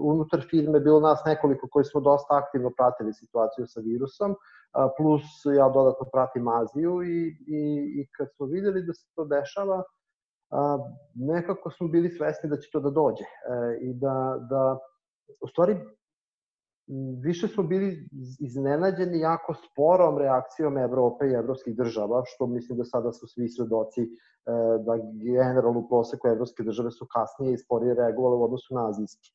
unutar firme bilo nas nekoliko koji smo dosta aktivno pratili situaciju sa virusom, plus ja dodatno pratim Aziju i, i, i kad smo videli da se to dešava, nekako smo bili svesni da će to da dođe e, i da, da u stvari više smo bili iznenađeni jako sporom reakcijom Evrope i evropskih država, što mislim da sada su svi svedoci e, da generalno u proseku evropske države su kasnije i sporije reagovale u odnosu na azijski.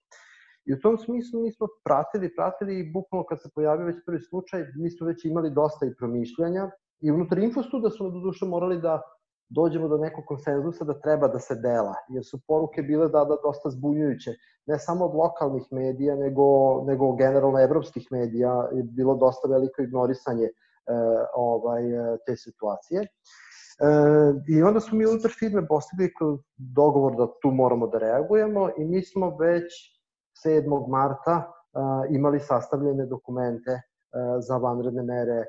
I u tom smislu mi smo pratili, pratili i bukvalno kad se pojavio već prvi slučaj, mi smo već imali dosta i promišljanja i unutar infostuda smo do duše morali da dođemo do nekog konsenzusa da treba da se dela, jer su poruke bile da, da dosta zbunjujuće, ne samo od lokalnih medija, nego, nego generalno evropskih medija, je bilo dosta veliko ignorisanje e, ovaj, te situacije. E, I onda smo mi unutar firme postigli dogovor da tu moramo da reagujemo i mi smo već 7. marta e, imali sastavljene dokumente e, za vanredne mere e,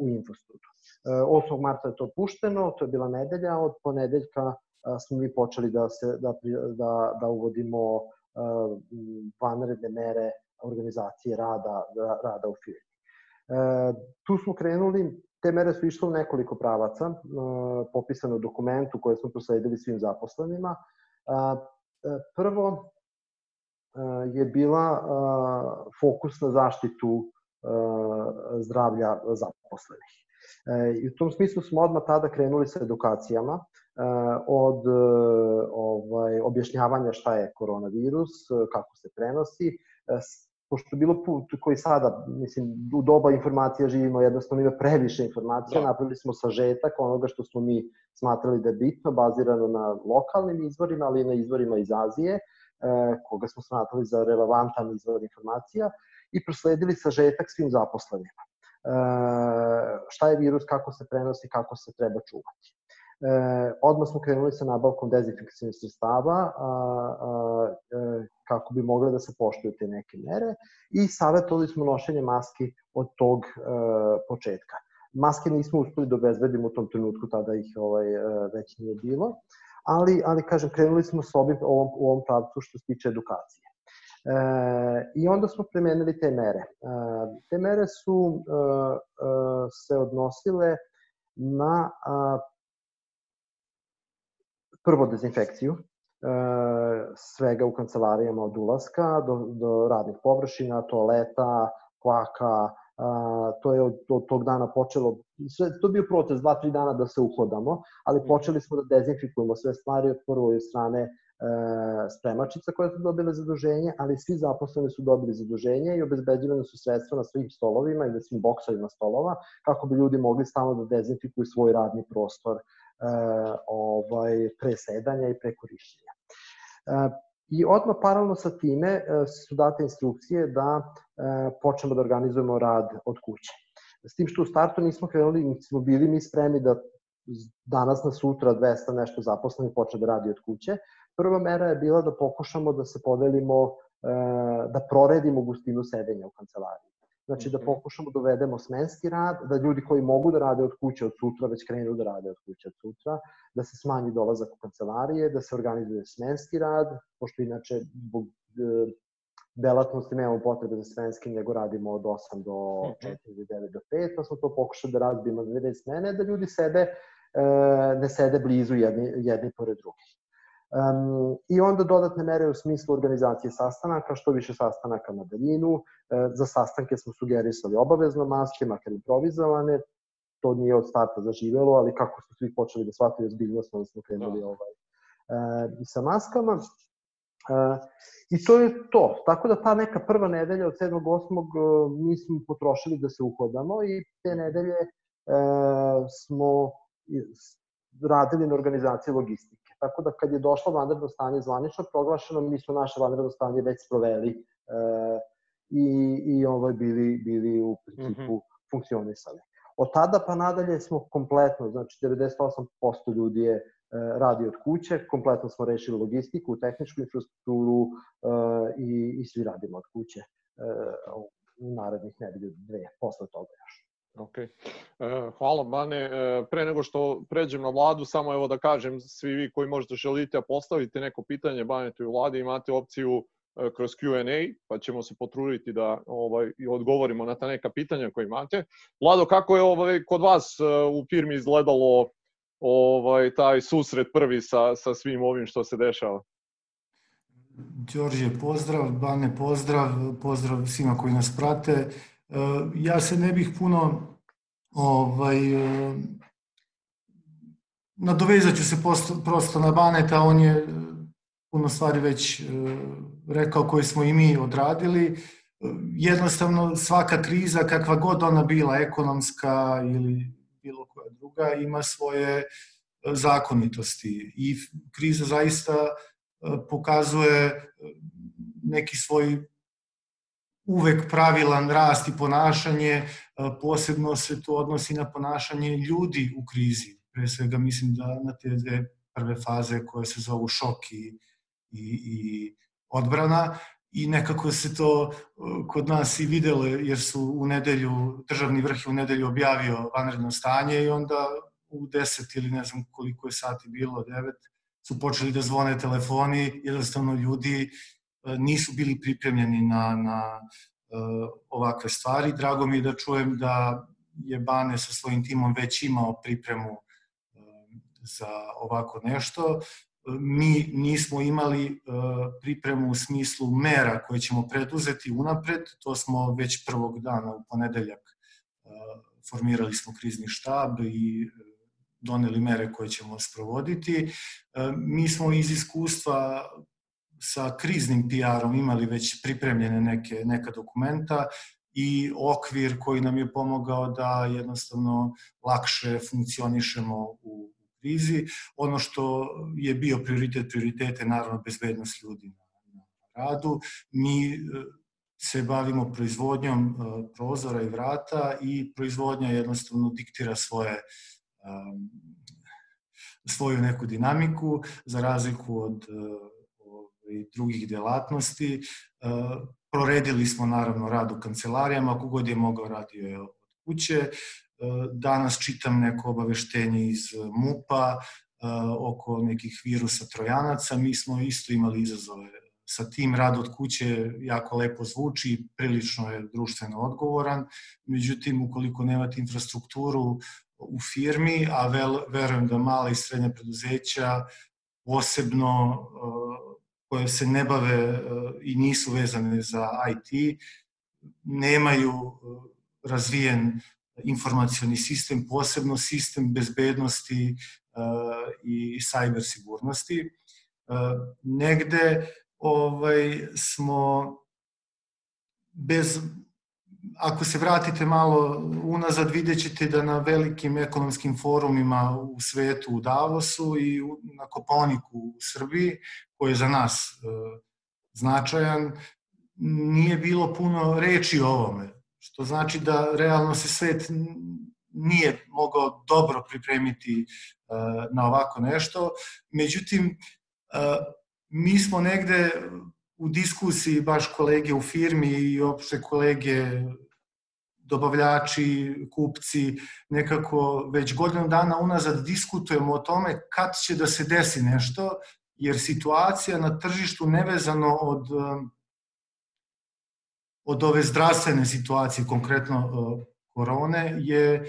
u Infostudu. 8. marta je to pušteno, to je bila nedelja, od ponedeljka smo mi počeli da, se, da, da, da uvodimo vanredne mere organizacije rada, rada u firmi. Tu smo krenuli, te mere su išle u nekoliko pravaca, popisano u dokumentu koje smo prosledili svim zaposlenima. Prvo je bila fokus na zaštitu zdravlja zaposlenih. E, I u tom smislu smo odmah tada krenuli sa edukacijama e, od e, ovaj, objašnjavanja šta je koronavirus, kako se prenosi, pošto je bilo put koji sada, mislim, u doba informacija živimo, jednostavno ima previše informacija, da. napravili smo sažetak onoga što smo mi smatrali da je bitno, bazirano na lokalnim izvorima, ali i na izvorima iz Azije, koga smo smatrali za relevantan izvor informacija i prosledili sažetak svim zaposlenima. E, šta je virus, kako se prenosi, kako se treba čuvati. E, odmah smo krenuli sa nabavkom dezinfekcijnih sredstava a, a, e, kako bi mogle da se poštuju te neke mere i savjetovali smo nošenje maski od tog e, početka. Maske nismo uspeli da obezbedimo u tom trenutku, tada ih ovaj, e, već nije bilo, ali, ali kažem, krenuli smo s ovim, ovom, u ovom pravcu što se tiče edukacije. E, I onda smo premenili te mere. E, te mere su e, se odnosile na prvo dezinfekciju, svega u kancelarijama od ulaska do, do radnih površina, toaleta, kvaka, a, to je od, od tog dana počelo, sve, to je bio proces, dva, tri dana da se uhodamo, ali počeli smo da dezinfikujemo sve stvari od prvo od strane spremačica koje su dobile zaduženje, ali svi zaposleni su dobili zaduženje i obezbeđivane su sredstva na svim stolovima i na svim boksovima stolova, kako bi ljudi mogli stalno da dezinfikuju svoj radni prostor e, ovaj, pre sedanja i pre korišćenja. E, I odmah paralelno sa time e, su date instrukcije da e, počnemo da organizujemo rad od kuće. S tim što u startu nismo krenuli, nismo bili mi spremni da danas na sutra 200 nešto zaposlenih počne da radi od kuće, Prva mera je bila da pokušamo da se podelimo, e, da proredimo gustinu sedenja u kancelariji. Znači da mhm. pokušamo da uvedemo smenski rad, da ljudi koji mogu da rade od kuće od sutra već krenu da rade od kuće od sutra, da se smanji dolazak u kancelarije, da se organizuje smenski rad, pošto inače zbog e, delatnosti nemamo potrebe za svenskim, nego radimo od 8 do 4 mhm. ili 9 do 5, pa smo to pokušali da razbijemo na dve smene, da ljudi sede, e, ne sede blizu jedni, jedni pored drugih. Um, I onda dodatne mere u smislu organizacije sastanaka, što više sastanaka na daljinu. E, za sastanke smo sugerisali obavezno maske, makar improvizovane. To nije od starta zaživelo, ali kako smo svi počeli da shvatili ozbiljnost, onda smo krenuli da. ovaj, e, i sa maskama. E, I to je to. Tako da ta neka prva nedelja od 7. 8. mi smo potrošili da se uhodamo i te nedelje e, smo radili na organizaciji logistike Tako da kad je došlo vanredno stanje zvanično proglašeno, mi smo naše vanredno stanje već sproveli e, i, i ovaj, bili, bili u principu mm -hmm. funkcionisali. Od tada pa nadalje smo kompletno, znači 98% ljudi je e, radi od kuće, kompletno smo rešili logistiku, tehničku infrastrukturu e, i, i svi radimo od kuće e, u narednih nedelju dve posle toga još. Ok. E, hvala, Bane. E, pre nego što pređem na vladu, samo evo da kažem, svi vi koji možete želite postavite neko pitanje Banetu i vladi, imate opciju kroz Q&A, pa ćemo se potruditi da ovaj, odgovorimo na ta neka pitanja koje imate. Vlado, kako je ovaj, kod vas u firmi izgledalo ovaj, taj susret prvi sa, sa svim ovim što se dešava? Đorđe, pozdrav, Bane, pozdrav, pozdrav svima koji nas prate. E, ja se ne bih puno ovaj, e, nadovezat ću se posto, prosto na Baneta, on je puno stvari već rekao koje smo i mi odradili. Jednostavno svaka kriza, kakva god ona bila, ekonomska ili bilo koja druga, ima svoje zakonitosti i kriza zaista pokazuje neki svoj uvek pravilan rast i ponašanje, e, posebno se to odnosi na ponašanje ljudi u krizi. Pre svega mislim da na te dve prve faze koje se zovu šok i, i, i odbrana i nekako se to e, kod nas i videlo jer su u nedelju, državni vrh je u nedelju objavio vanredno stanje i onda u 10 ili ne znam koliko je sati bilo, 9, su počeli da zvone telefoni, jednostavno ljudi nisu bili pripremljeni na, na uh, ovakve stvari. Drago mi je da čujem da je Bane sa svojim timom već imao pripremu uh, za ovako nešto. Mi nismo imali pripremu u smislu mera koje ćemo preduzeti unapred, to smo već prvog dana u ponedeljak formirali smo krizni štab i doneli mere koje ćemo sprovoditi. E, mi smo iz iskustva sa kriznim PR-om imali već pripremljene neke, neka dokumenta i okvir koji nam je pomogao da jednostavno lakše funkcionišemo u krizi. Ono što je bio prioritet, prioritete naravno bezbednost ljudi na, radu. Mi e, se bavimo proizvodnjom e, prozora i vrata i proizvodnja jednostavno diktira svoje um, svoju neku dinamiku, za razliku od uh, drugih delatnosti. Uh, proredili smo naravno rad u kancelarijama, kogod je mogao radio je od kuće. Uh, danas čitam neko obaveštenje iz MUPA oko nekih virusa trojanaca. Mi smo isto imali izazove sa tim rad od kuće jako lepo zvuči, prilično je društveno odgovoran, međutim ukoliko nemate infrastrukturu u firmi, a vel, verujem da mala i srednja preduzeća posebno koje se ne bave uh, i nisu vezane za IT, nemaju uh, razvijen informacioni sistem, posebno sistem bezbednosti i sajber sigurnosti. Negde ovaj, smo bez ako se vratite malo unazad, vidjet ćete da na velikim ekonomskim forumima u svetu, u Davosu i na Koponiku u Srbiji, koji je za nas e, značajan, nije bilo puno reči o ovome, što znači da realno se svet nije mogao dobro pripremiti e, na ovako nešto. Međutim, e, mi smo negde u diskusiji baš kolege u firmi i opšte kolege dobavljači, kupci, nekako već godinu dana unazad diskutujemo o tome kad će da se desi nešto, jer situacija na tržištu nevezano od od ove zdravstvene situacije, konkretno korone, je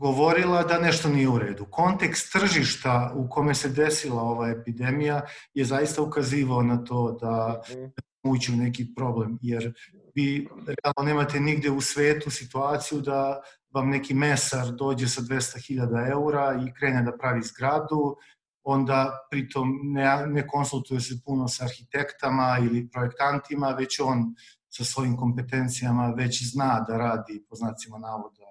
govorila da nešto nije u redu. Kontekst tržišta u kome se desila ova epidemija je zaista ukazivao na to da mhm. ući u neki problem, jer vi realno nemate nigde u svetu situaciju da vam neki mesar dođe sa 200.000 eura i krene da pravi zgradu, onda pritom ne, ne konsultuje se puno sa arhitektama ili projektantima, već on sa svojim kompetencijama već zna da radi, po znacima navoda,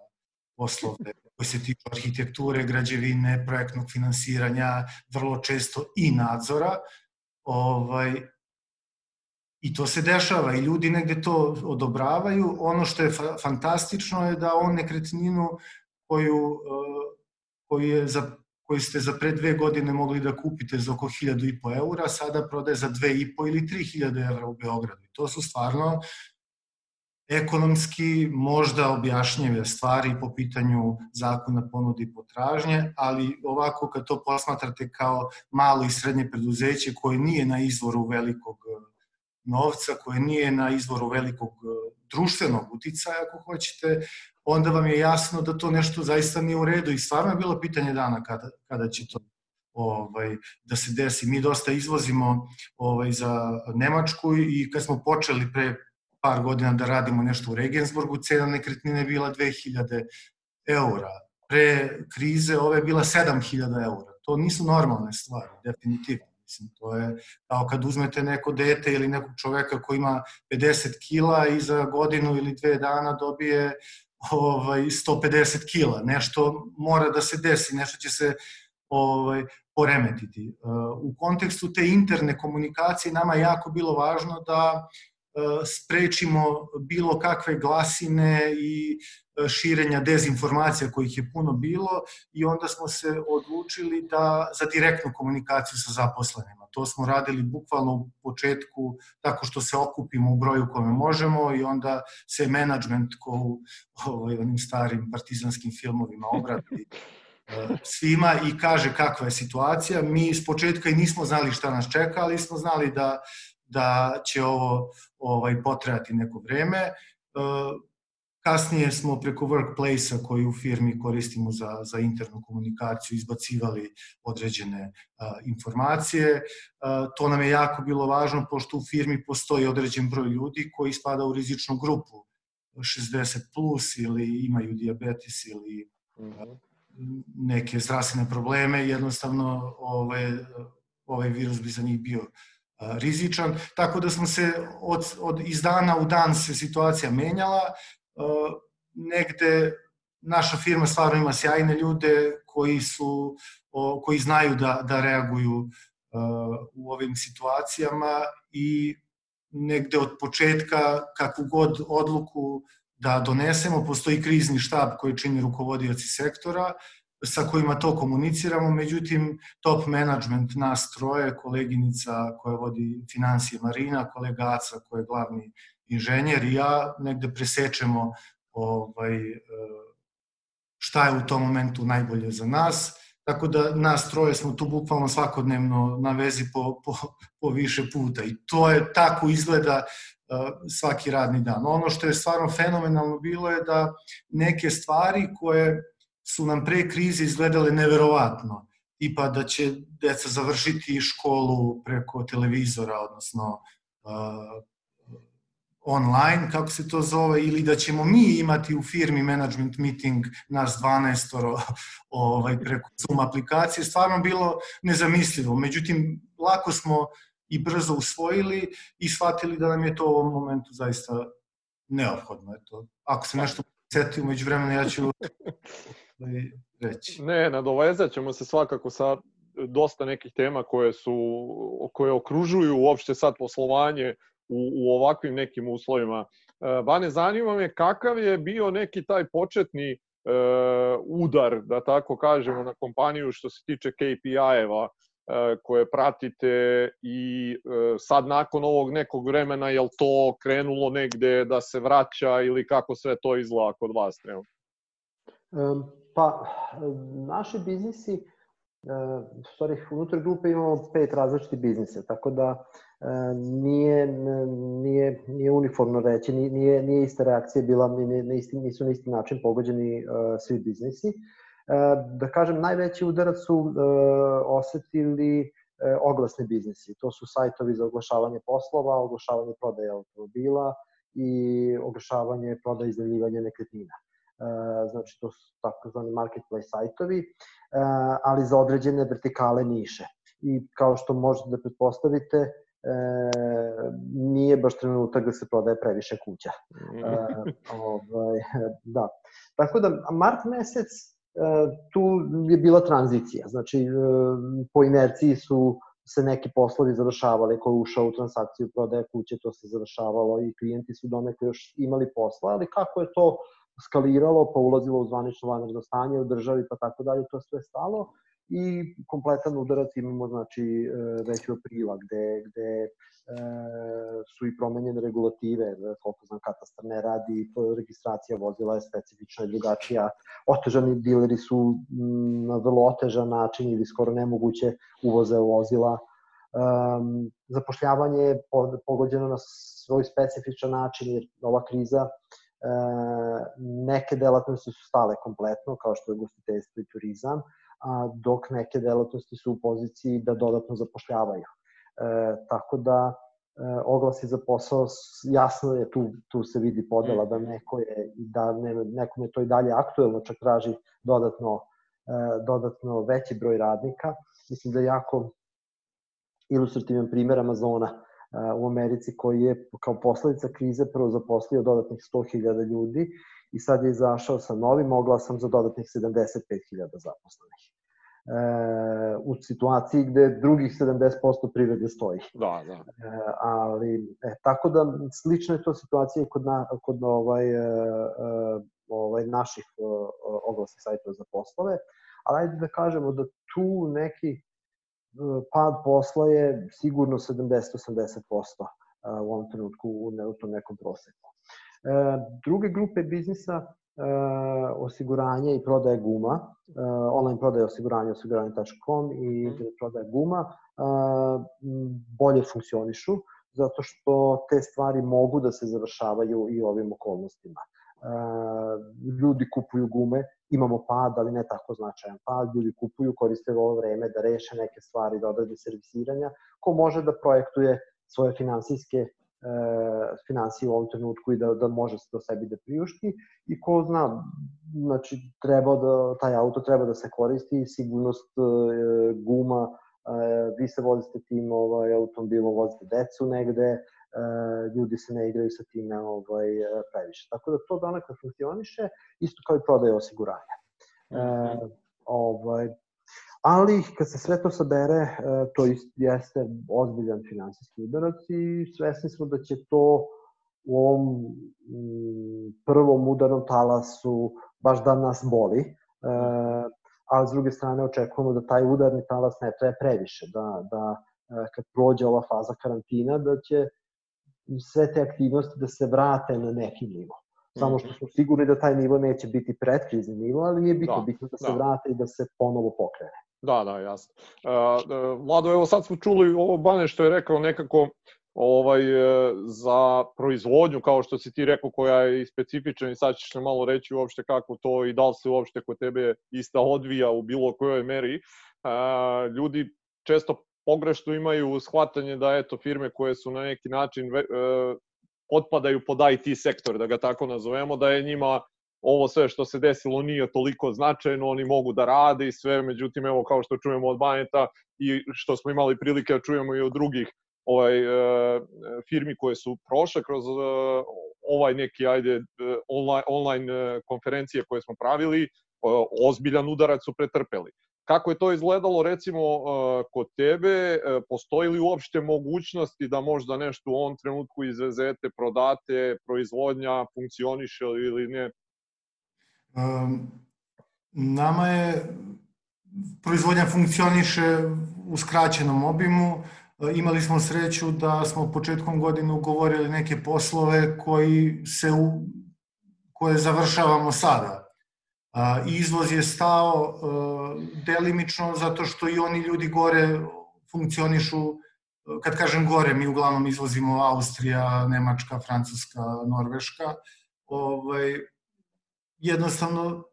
poslove koji se tiču arhitekture, građevine, projektnog finansiranja, vrlo često i nadzora. Ovaj, I to se dešava i ljudi negde to odobravaju. Ono što je fa fantastično je da on nekretninu koju, eh, koju, je za, koju ste za pre dve godine mogli da kupite za oko 1000 eura, sada prodaje za 2,5 ili 3000 evra u Beogradu. I to su stvarno ekonomski možda objašnjive stvari po pitanju zakona ponudi i potražnje, ali ovako kad to posmatrate kao malo i srednje preduzeće koje nije na izvoru velikog novca, koje nije na izvoru velikog društvenog uticaja, ako hoćete, onda vam je jasno da to nešto zaista nije u redu i stvarno je bilo pitanje dana kada, kada će to ovaj, da se desi. Mi dosta izvozimo ovaj, za Nemačku i kad smo počeli pre par godina da radimo nešto u Regensburgu, cena nekretnine je bila 2000 eura. Pre krize ove je bila 7000 eura. To nisu normalne stvari, definitivno. Mislim, to je kao kad uzmete neko dete ili nekog čoveka koji ima 50 kila i za godinu ili dve dana dobije ovaj, 150 kila. Nešto mora da se desi, nešto će se ovaj, poremetiti. U kontekstu te interne komunikacije nama je jako bilo važno da E, sprečimo bilo kakve glasine i e, širenja dezinformacija kojih je puno bilo i onda smo se odlučili da za direktnu komunikaciju sa zaposlenima. To smo radili bukvalno u početku tako što se okupimo u broju kome možemo i onda se menadžment ko u ovaj, onim starim partizanskim filmovima obrati e, svima i kaže kakva je situacija. Mi iz početka i nismo znali šta nas čeka, ali smo znali da da će ovo ovaj, potrajati neko vreme. E, kasnije smo preko workplace-a koji u firmi koristimo za, za internu komunikaciju izbacivali određene a, informacije. A, to nam je jako bilo važno pošto u firmi postoji određen broj ljudi koji spada u rizičnu grupu 60 plus ili imaju diabetes ili mhm. neke zdravstvene probleme, jednostavno ovaj, ovaj virus bi za njih bio rizičan, tako da smo se od, od iz dana u dan se situacija menjala, negde naša firma stvarno ima sjajne ljude koji su koji znaju da, da reaguju u ovim situacijama i negde od početka kakvu god odluku da donesemo, postoji krizni štab koji čini rukovodioci sektora, sa kojima to komuniciramo, međutim top management nas troje, koleginica koja vodi financije Marina, kolegaca koja je glavni inženjer i ja negde presečemo ovaj, e, šta je u tom momentu najbolje za nas, tako da nas troje smo tu bukvalno svakodnevno na vezi po, po, po više puta i to je tako izgleda uh, svaki radni dan. Ono što je stvarno fenomenalno bilo je da neke stvari koje su nam pre krize izgledale neverovatno. Tipa da će deca završiti školu preko televizora, odnosno uh, online, kako se to zove, ili da ćemo mi imati u firmi management meeting nas 12 ovaj, preko Zoom aplikacije, stvarno bilo nezamislivo. Međutim, lako smo i brzo usvojili i shvatili da nam je to u ovom momentu zaista neophodno. Eto, ako se nešto seti umeđu vremena, ja ću reći. Ne, nadovezat ćemo se svakako sa dosta nekih tema koje su koje okružuju uopšte sad poslovanje u, u ovakvim nekim uslovima. E, Bane, zanima me kakav je bio neki taj početni e, udar, da tako kažemo, na kompaniju što se tiče KPI-eva e, koje pratite i e, sad nakon ovog nekog vremena je li to krenulo negde da se vraća ili kako sve to izgleda kod vas trenutno? Pa, naši biznisi, e, stvari, unutar grupe imamo pet različitih biznisa, tako da e, nije, nije, nije uniformno reći, nije, nije ista reakcija bila, nije, isti, nisu na isti način pogođeni e, svi biznisi. Da kažem, najveći udarac su osetili oglasni biznisi. To su sajtovi za oglašavanje poslova, oglašavanje prodaje automobila i oglašavanje prodaje izdavljivanja nekretnina. E, znači to su takozvani marketplace sajtovi, e, ali za određene vertikale niše. I kao što možete da pretpostavite, e, nije baš trenutak da se prodaje previše kuća. E, ovaj, da. Tako da, mart mesec, tu je bila tranzicija. Znači, po inerciji su se neki poslovi završavali, ko je ušao u transakciju prodaje kuće, to se završavalo i klijenti su donekle još imali posla, ali kako je to skaliralo, pa ulazilo u zvanično vanredno stanje u državi, pa tako dalje, to sve stalo i kompletan udarac imamo znači e, već u aprila gde, gde e, su i promenjene regulative, koliko znam katastar ne radi, registracija vozila je specifična i drugačija, otežani dileri su na vrlo otežan način ili skoro nemoguće uvoze vozila, um, zapošljavanje je pogođeno na svoj specifičan način jer ova kriza e, neke delatnosti su stale kompletno kao što je gostiteljstvo i turizam, a dok neke delatnosti su u poziciji da dodatno zapošljavaju. E, tako da e, oglasi za posao, jasno je tu, tu se vidi podela da neko je, da ne, nekom je to i dalje aktuelno, čak traži dodatno, e, dodatno veći broj radnika. Mislim da je jako ilustrativan primer Amazona u Americi koji je kao posledica krize prvo zaposlio dodatnih 100.000 ljudi i sad je izašao sa novim oglasom za dodatnih 75.000 zaposlenih. E, u situaciji gde drugih 70% privrede stoji. Da, da. E, ali, e, tako da, slična je to situacija kod, na, kod ovaj, e, e ovaj, naših e, oglasnih sajtova za poslove, ali ajde da kažemo da tu neki pad posla je sigurno 70-80% u ovom trenutku u, tom nekom proseku. E, druge grupe biznisa e, osiguranje i prodaje guma, online prodaje osiguranje osiguranje.com i mhm. internet prodaje guma bolje funkcionišu zato što te stvari mogu da se završavaju i ovim okolnostima. Ljudi kupuju gume imamo pad, ali ne tako značajan pad, ljudi kupuju, koriste ovo vreme da reše neke stvari, da odrade servisiranja, ko može da projektuje svoje finansijske e, finansije u ovom trenutku i da, da može se to sebi da priušti? I ko zna, znači treba da, taj auto treba da se koristi, sigurnost e, guma, e, vi se vozite tim ovaj, automobilom, vozite decu negde, ljudi se ne igraju sa time ovaj, previše. Tako da to donekle funkcioniše, isto kao i prodaje osiguranja. E, ovaj, ali kad se sve to sabere, e, to jeste ozbiljan finansijski udarac i svesni smo da će to u ovom prvom udarnom talasu baš da nas boli, e, ali s druge strane očekujemo da taj udarni talas ne traje previše, da, da e, kad prođe ova faza karantina, da će sve te aktivnosti da se vrate na neki nivo. Samo mhm. što smo sigurni da taj nivo neće biti predkrizni nivo, ali nije bitno, da, bitno da se da. vrate i da se ponovo pokrene. Da, da, jasno. Uh, Vlado, evo sad smo čuli ovo Bane što je rekao nekako ovaj, e, za proizvodnju, kao što si ti rekao, koja je i specifična i sad ćeš nam malo reći uopšte kako to i da li se uopšte kod tebe ista odvija u bilo kojoj meri. Uh, ljudi često pogrešno imaju shvatanje da eto firme koje su na neki način e, otpadaju pod IT sektor, da ga tako nazovemo, da je njima ovo sve što se desilo nije toliko značajno, oni mogu da rade i sve, međutim, evo kao što čujemo od Baneta i što smo imali prilike da čujemo i od drugih ovaj, e, firmi koje su prošle kroz e, ovaj neki, ajde, e, online, online konferencije koje smo pravili, e, ozbiljan udarac su pretrpeli. Kako je to izgledalo recimo uh, kod tebe? Uh, postoji li uopšte mogućnosti da možda nešto u ovom trenutku izvezete, prodate, proizvodnja funkcioniše ili ne? Um, nama je proizvodnja funkcioniše u skraćenom obimu. Uh, imali smo sreću da smo početkom godine ugovorili neke poslove koji se u, koje završavamo sada Izvoz je stao e, delimično zato što i oni ljudi gore funkcionišu, kad kažem gore, mi uglavnom izvozimo Austrija, Nemačka, Francuska, Norveška. Ovaj, jednostavno,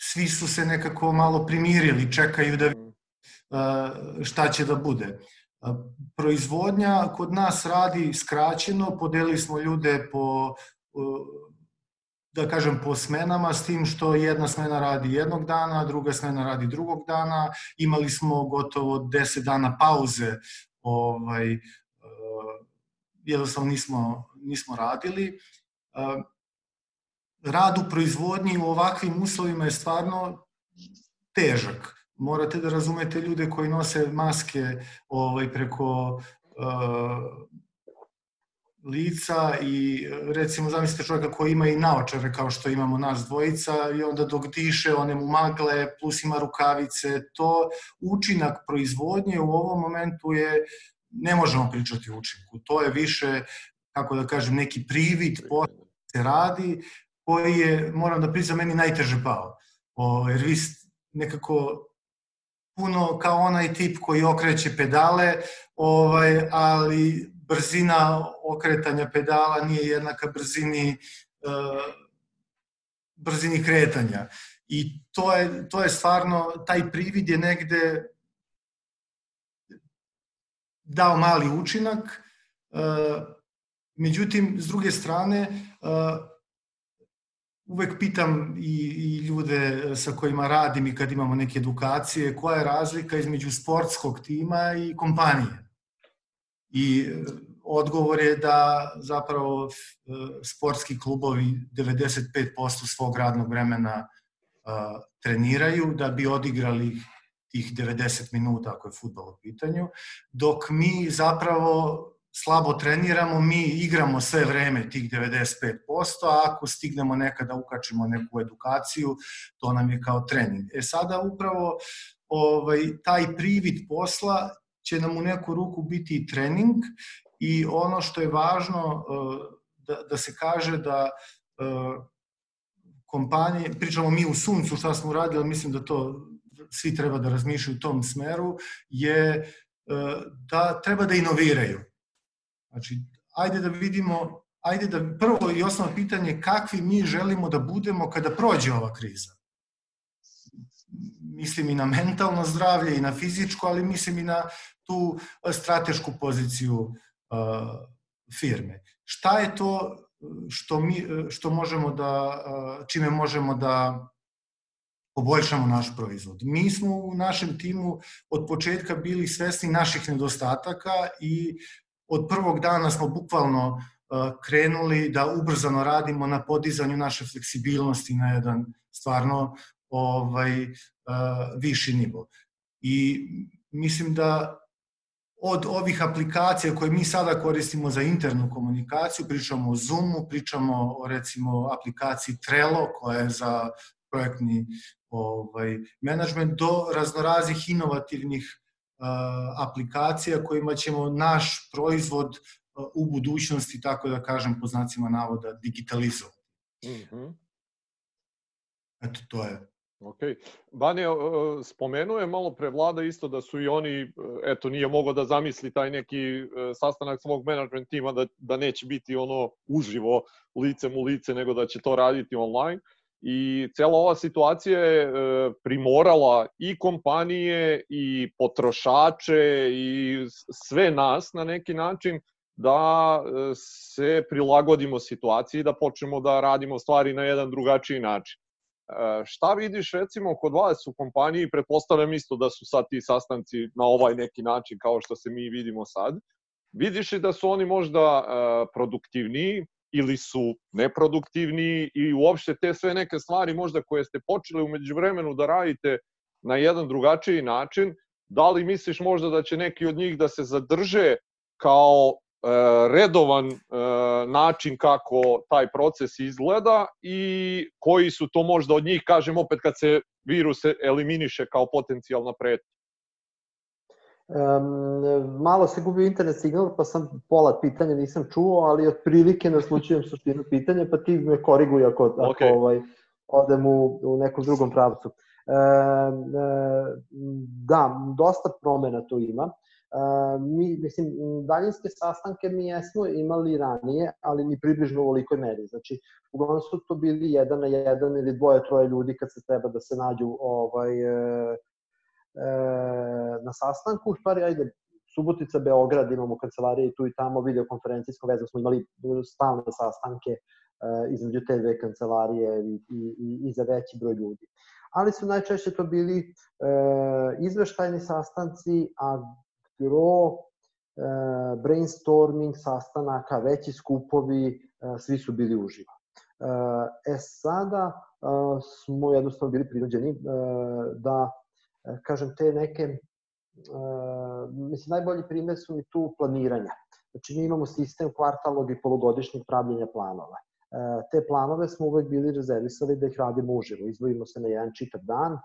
svi su se nekako malo primirili, čekaju da e, šta će da bude. Proizvodnja kod nas radi skraćeno, podelili smo ljude po da kažem, po smenama, s tim što jedna smena radi jednog dana, druga smena radi drugog dana. Imali smo gotovo 10 dana pauze, ovaj, uh, jednostavno nismo, nismo radili. Uh, rad u proizvodnji u ovakvim uslovima je stvarno težak. Morate da razumete ljude koji nose maske ovaj, preko uh, lica i recimo zamislite čovjeka koji ima i naočare kao što imamo nas dvojica i onda dok diše one mu magle plus ima rukavice, to učinak proizvodnje u ovom momentu je ne možemo pričati o učinku. To je više, kako da kažem, neki privid posla se radi, koji je, moram da priznam, meni najteže pao. O, jer vi nekako puno kao onaj tip koji okreće pedale, ovaj, ali brzina okretanja pedala nije jednaka brzini uh, brzini kretanja. I to je, to je stvarno, taj privid je negde dao mali učinak, uh, međutim, s druge strane, uh, uvek pitam i, i ljude sa kojima radim i kad imamo neke edukacije, koja je razlika između sportskog tima i kompanije. I e, odgovor je da zapravo e, sportski klubovi 95% svog radnog vremena e, treniraju da bi odigrali tih 90 minuta ako je futbol u pitanju, dok mi zapravo slabo treniramo, mi igramo sve vreme tih 95%, a ako stignemo nekada ukačimo neku edukaciju, to nam je kao trening. E sada upravo ovaj, taj privid posla će nam u neku ruku biti i trening i ono što je važno eh, da, da se kaže da eh, kompanije, pričamo mi u suncu šta smo uradili, mislim da to svi treba da razmišljaju u tom smeru, je eh, da treba da inoviraju. Znači, ajde da vidimo, ajde da prvo i osnovno pitanje kakvi mi želimo da budemo kada prođe ova kriza. Mislim i na mentalno zdravlje i na fizičko, ali mislim i na tu stratešku poziciju uh, firme. Šta je to što mi što možemo da čime možemo da poboljšamo naš proizvod. Mi smo u našem timu od početka bili svesni naših nedostataka i od prvog dana smo bukvalno krenuli da ubrzano radimo na podizanju naše fleksibilnosti na jedan stvarno ovaj uh, viši nivo. I mislim da od ovih aplikacija koje mi sada koristimo za internu komunikaciju, pričamo o Zoomu, pričamo o recimo aplikaciji Trello koja je za projektni ovaj, management, do raznoraznih inovativnih aplikacija kojima ćemo naš proizvod u budućnosti, tako da kažem po znacima navoda, digitalizovati. Mm -hmm. Eto, to je. Ok. Bane, spomenuo je malo pre vlada isto da su i oni, eto, nije mogao da zamisli taj neki e, sastanak svog management tima da, da neće biti ono uživo licem u lice, nego da će to raditi online. I cela ova situacija je e, primorala i kompanije i potrošače i sve nas na neki način da e, se prilagodimo situaciji, da počnemo da radimo stvari na jedan drugačiji način. E, šta vidiš recimo kod vas u kompaniji, pretpostavljam isto da su sad ti sastanci na ovaj neki način kao što se mi vidimo sad, vidiš li da su oni možda produktivniji, ili su neproduktivni i uopšte te sve neke stvari možda koje ste počeli umeđu vremenu da radite na jedan drugačiji način, da li misliš možda da će neki od njih da se zadrže kao e, redovan e, način kako taj proces izgleda i koji su to možda od njih, kažem opet kad se virus eliminiše kao potencijalna pretnja? Um, malo se gubio internet signal, pa sam pola pitanja nisam čuo, ali otprilike naslučujem suštinu pitanja, pa ti me koriguj ako, okay. ako ovaj, odem u, u nekom drugom pravcu. E, e, da, dosta promena tu ima. E, mi, mislim, daljinske sastanke mi jesmo imali ranije, ali ni približno u ovolikoj meri. Znači, uglavnom su to bili jedan na jedan ili dvoje, troje ljudi kad se treba da se nađu ovaj, e, e, na sastanku, u stvari, ajde, Subotica, Beograd, imamo kancelarije tu i tamo, videokonferencijsko vezu, smo imali stalne sastanke e, između te dve kancelarije i, i, i za veći broj ljudi. Ali su najčešće to bili e, izveštajni sastanci, a gro e, brainstorming sastanaka, veći skupovi, e, svi su bili uživo. E, e sada smo jednostavno bili prinuđeni da kažem, te neke, mislim, najbolji primjer su mi tu planiranja. Znači, mi imamo sistem kvartalnog i polugodišnjeg pravljenja planova. Te planove smo uvek bili rezervisali da ih radimo uživo. Izvojimo se na jedan čitav dan,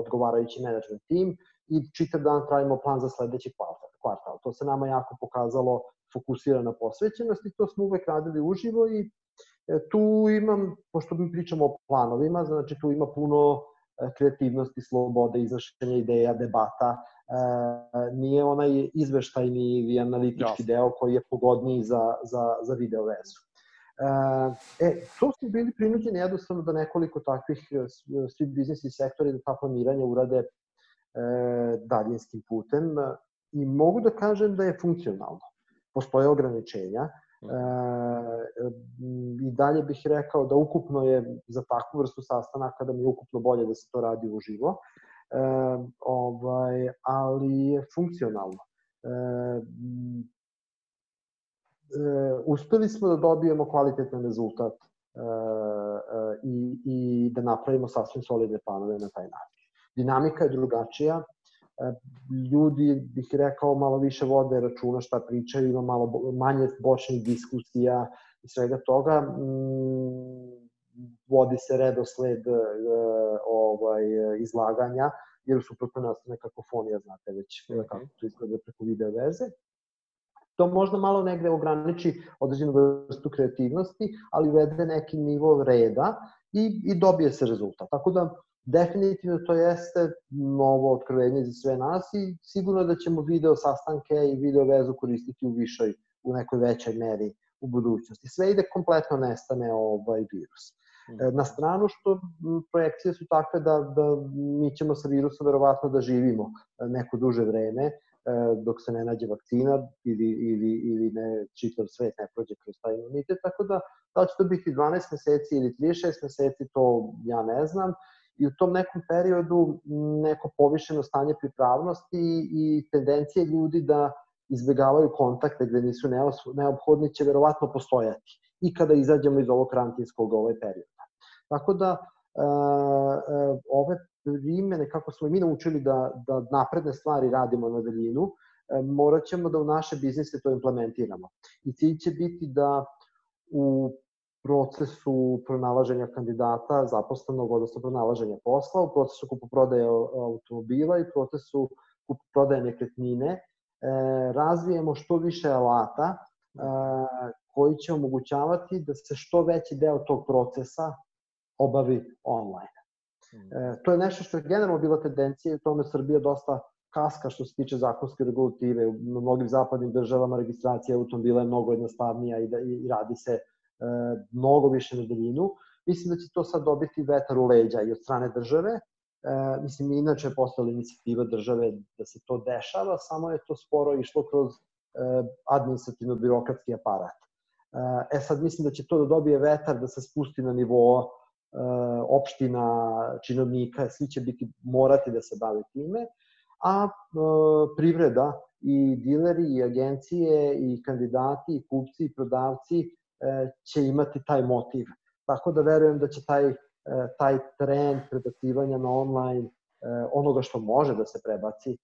odgovarajući management tim i čitav dan pravimo plan za sledeći kvartal. To se nama jako pokazalo fokusirana posvećenost i to smo uvek radili uživo i e, tu imam, pošto mi pričamo o planovima, znači tu ima puno e, kreativnosti, slobode, izrašenja ideja, debata, e, nije onaj izveštajni ili analitički ja. deo koji je pogodniji za, za, za video vezu. E, to smo bili prinuđeni jednostavno da nekoliko takvih svi biznisi sektori da ta planiranja urade daljinskim putem i mogu da kažem da je funkcionalno postoje ograničenja. E, I dalje bih rekao da ukupno je za takvu vrstu sastanaka da mi je ukupno bolje da se to radi uživo, e, ovaj, ali je funkcionalno. E, e, uspeli smo da dobijemo kvalitetan rezultat e, e, i, i da napravimo sasvim solidne planove na taj način. Dinamika je drugačija, E, ljudi, bih rekao, malo više vode računa šta pričaju, ima malo manje bočnih diskusija i svega toga. Mm, vodi se redosled e, ovaj, izlaganja, jer u suprotno nastane kakofonija, znate već -hmm. kako to izgleda preko video veze. To možda malo negde ograniči određenu vrstu kreativnosti, ali uvede neki nivo reda i, i dobije se rezultat. Tako da definitivno to jeste novo otkrivenje za sve nas i sigurno da ćemo video sastanke i video vezu koristiti u višoj, u nekoj većoj meri u budućnosti. Sve ide kompletno nestane ovaj virus. E, na stranu što projekcije su takve da, da mi ćemo sa virusom verovatno da živimo e, neko duže vreme, e, dok se ne nađe vakcina ili, ili, ili ne čitav svet ne prođe kroz taj imunitet, tako da da će to biti 12 meseci ili 36 meseci, to ja ne znam i u tom nekom periodu neko povišeno stanje pripravnosti i tendencije ljudi da izbegavaju kontakte gde nisu neophodni će verovatno postojati i kada izađemo iz ovog karantinskog ovaj perioda. Tako da, e, e, ove primene, kako smo mi naučili da, da napredne stvari radimo na daljinu, e, morat ćemo da u naše biznise to implementiramo. I cilj će biti da u procesu pronalaženja kandidata zaposlenog, odnosno pronalaženja posla, u procesu kupoprodaje automobila i procesu kupoprodaje nekretnine, e, razvijemo što više alata e, koji će omogućavati da se što veći deo tog procesa obavi online. E, to je nešto što je generalno bila tendencija i u tome Srbija dosta kaska što se tiče zakonske regulative. U mnogim zapadnim državama registracija automobila je mnogo jednostavnija i, da, i radi se E, mnogo više na daljinu. Mislim da će to sad dobiti vetar u leđa i od strane države. E, mislim, inače je postala inicijativa države da se to dešava, samo je to sporo išlo kroz e, administrativno-birokratski aparat. E, e sad mislim da će to da dobije vetar, da se spusti na nivo e, opština, činovnika, svi će biti morati da se bave time, a e, privreda i dileri i agencije i kandidati i kupci i prodavci E, će imati taj motiv. Tako da verujem da će taj, e, taj trend prebacivanja na online e, onoga što može da se prebaci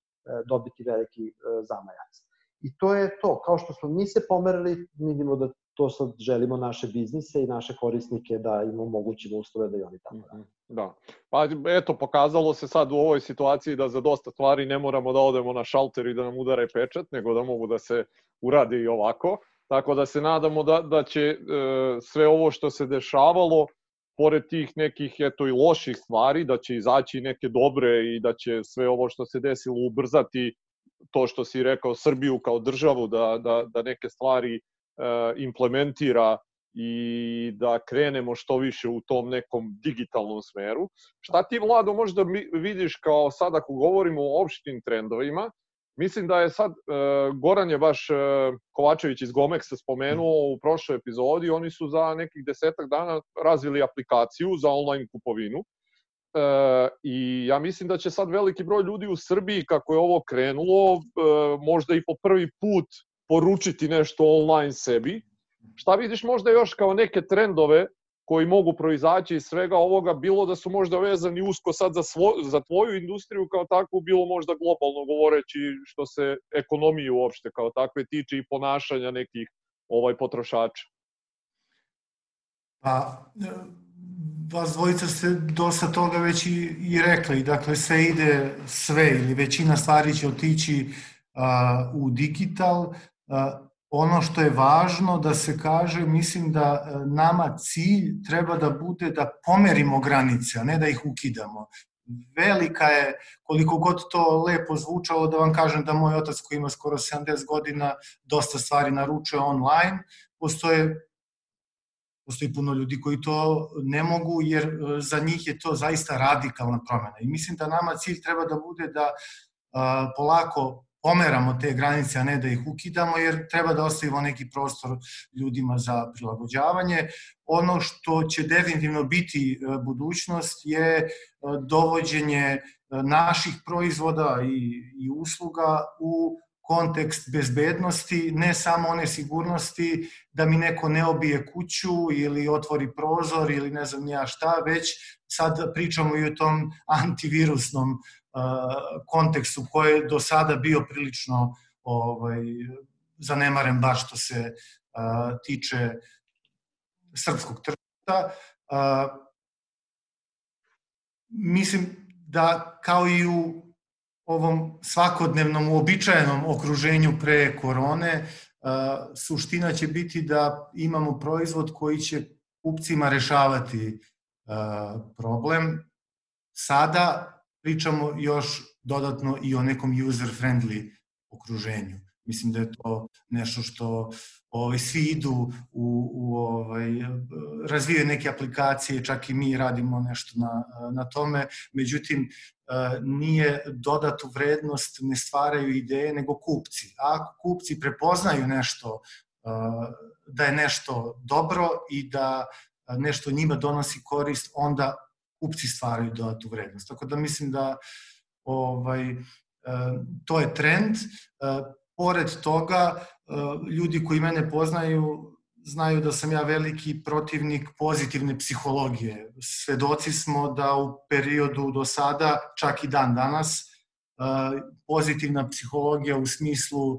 dobiti veliki zamajac. I to je to. Kao što smo mi se pomerili, vidimo da to sad želimo naše biznise i naše korisnike da im omogućimo uslove da i oni tako rade. Da. Pa eto, pokazalo se sad u ovoj situaciji da za dosta stvari ne moramo da odemo na šalter i da nam udare pečat, nego da mogu da se uradi i ovako. Tako da se nadamo da, da će e, sve ovo što se dešavalo, pored tih nekih eto i loših stvari, da će izaći neke dobre i da će sve ovo što se desilo ubrzati to što si rekao Srbiju kao državu, da, da, da neke stvari e, implementira i da krenemo što više u tom nekom digitalnom smeru. Šta ti, Vlado, možda vidiš kao sad ako govorimo o opštim trendovima, Mislim da je sad, e, Goran je baš e, Kovačević iz Gomeksa spomenuo u prošloj epizodi, oni su za nekih desetak dana razvili aplikaciju za online kupovinu. E, I ja mislim da će sad veliki broj ljudi u Srbiji, kako je ovo krenulo, e, možda i po prvi put poručiti nešto online sebi. Šta vidiš možda još kao neke trendove koji mogu proizaći iz svega ovoga, bilo da su možda vezani usko sad za, svo, za tvoju industriju kao takvu, bilo možda globalno govoreći što se ekonomije uopšte kao takve tiče i ponašanja nekih ovaj potrošača? Pa, vas dvojica ste dosta toga već i, i rekli, dakle sve ide, sve ili većina stvari će otići a, u digital. A, ono što je važno da se kaže, mislim da nama cilj treba da bude da pomerimo granice, a ne da ih ukidamo. Velika je, koliko god to lepo zvučalo, da vam kažem da moj otac koji ima skoro 70 godina dosta stvari naručuje online, postoje postoji puno ljudi koji to ne mogu, jer e, za njih je to zaista radikalna promena. I mislim da nama cilj treba da bude da a, polako pomeramo te granice, a ne da ih ukidamo, jer treba da ostavimo neki prostor ljudima za prilagođavanje. Ono što će definitivno biti e, budućnost je e, dovođenje naših proizvoda i, i usluga u kontekst bezbednosti, ne samo one sigurnosti da mi neko ne obije kuću ili otvori prozor ili ne znam ja šta, već sad pričamo i o tom antivirusnom kontekstu koji je do sada bio prilično ovaj, zanemaren baš što se uh, tiče srpskog tržišta. Uh, mislim da kao i u ovom svakodnevnom uobičajenom okruženju pre korone, suština će biti da imamo proizvod koji će kupcima rešavati problem. Sada pričamo još dodatno i o nekom user-friendly okruženju. Mislim da je to nešto što ovaj, svi idu u, u ovaj, razvijaju neke aplikacije, čak i mi radimo nešto na, na tome, međutim nije dodatu vrednost, ne stvaraju ideje, nego kupci. A ako kupci prepoznaju nešto, da je nešto dobro i da nešto njima donosi korist, onda kupci stvaraju dodatu vrednost. Tako da mislim da ovaj, to je trend pored toga, e, ljudi koji mene poznaju znaju da sam ja veliki protivnik pozitivne psihologije. Svedoci smo da u periodu do sada, čak i dan danas, e, pozitivna psihologija u smislu e,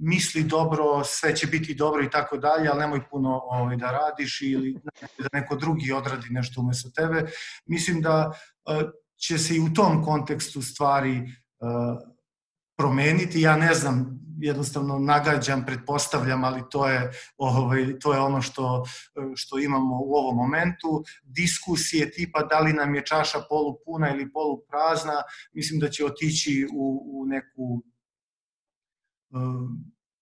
misli dobro, sve će biti dobro i tako dalje, ali nemoj puno ovaj, da radiš ili da neko drugi odradi nešto umesto tebe. Mislim da će se i u tom kontekstu stvari promeniti. Ja ne znam, jednostavno nagađam, pretpostavljam, ali to je, ovaj, to je ono što, što imamo u ovom momentu. Diskusije tipa da li nam je čaša polupuna ili poluprazna, mislim da će otići u, u neku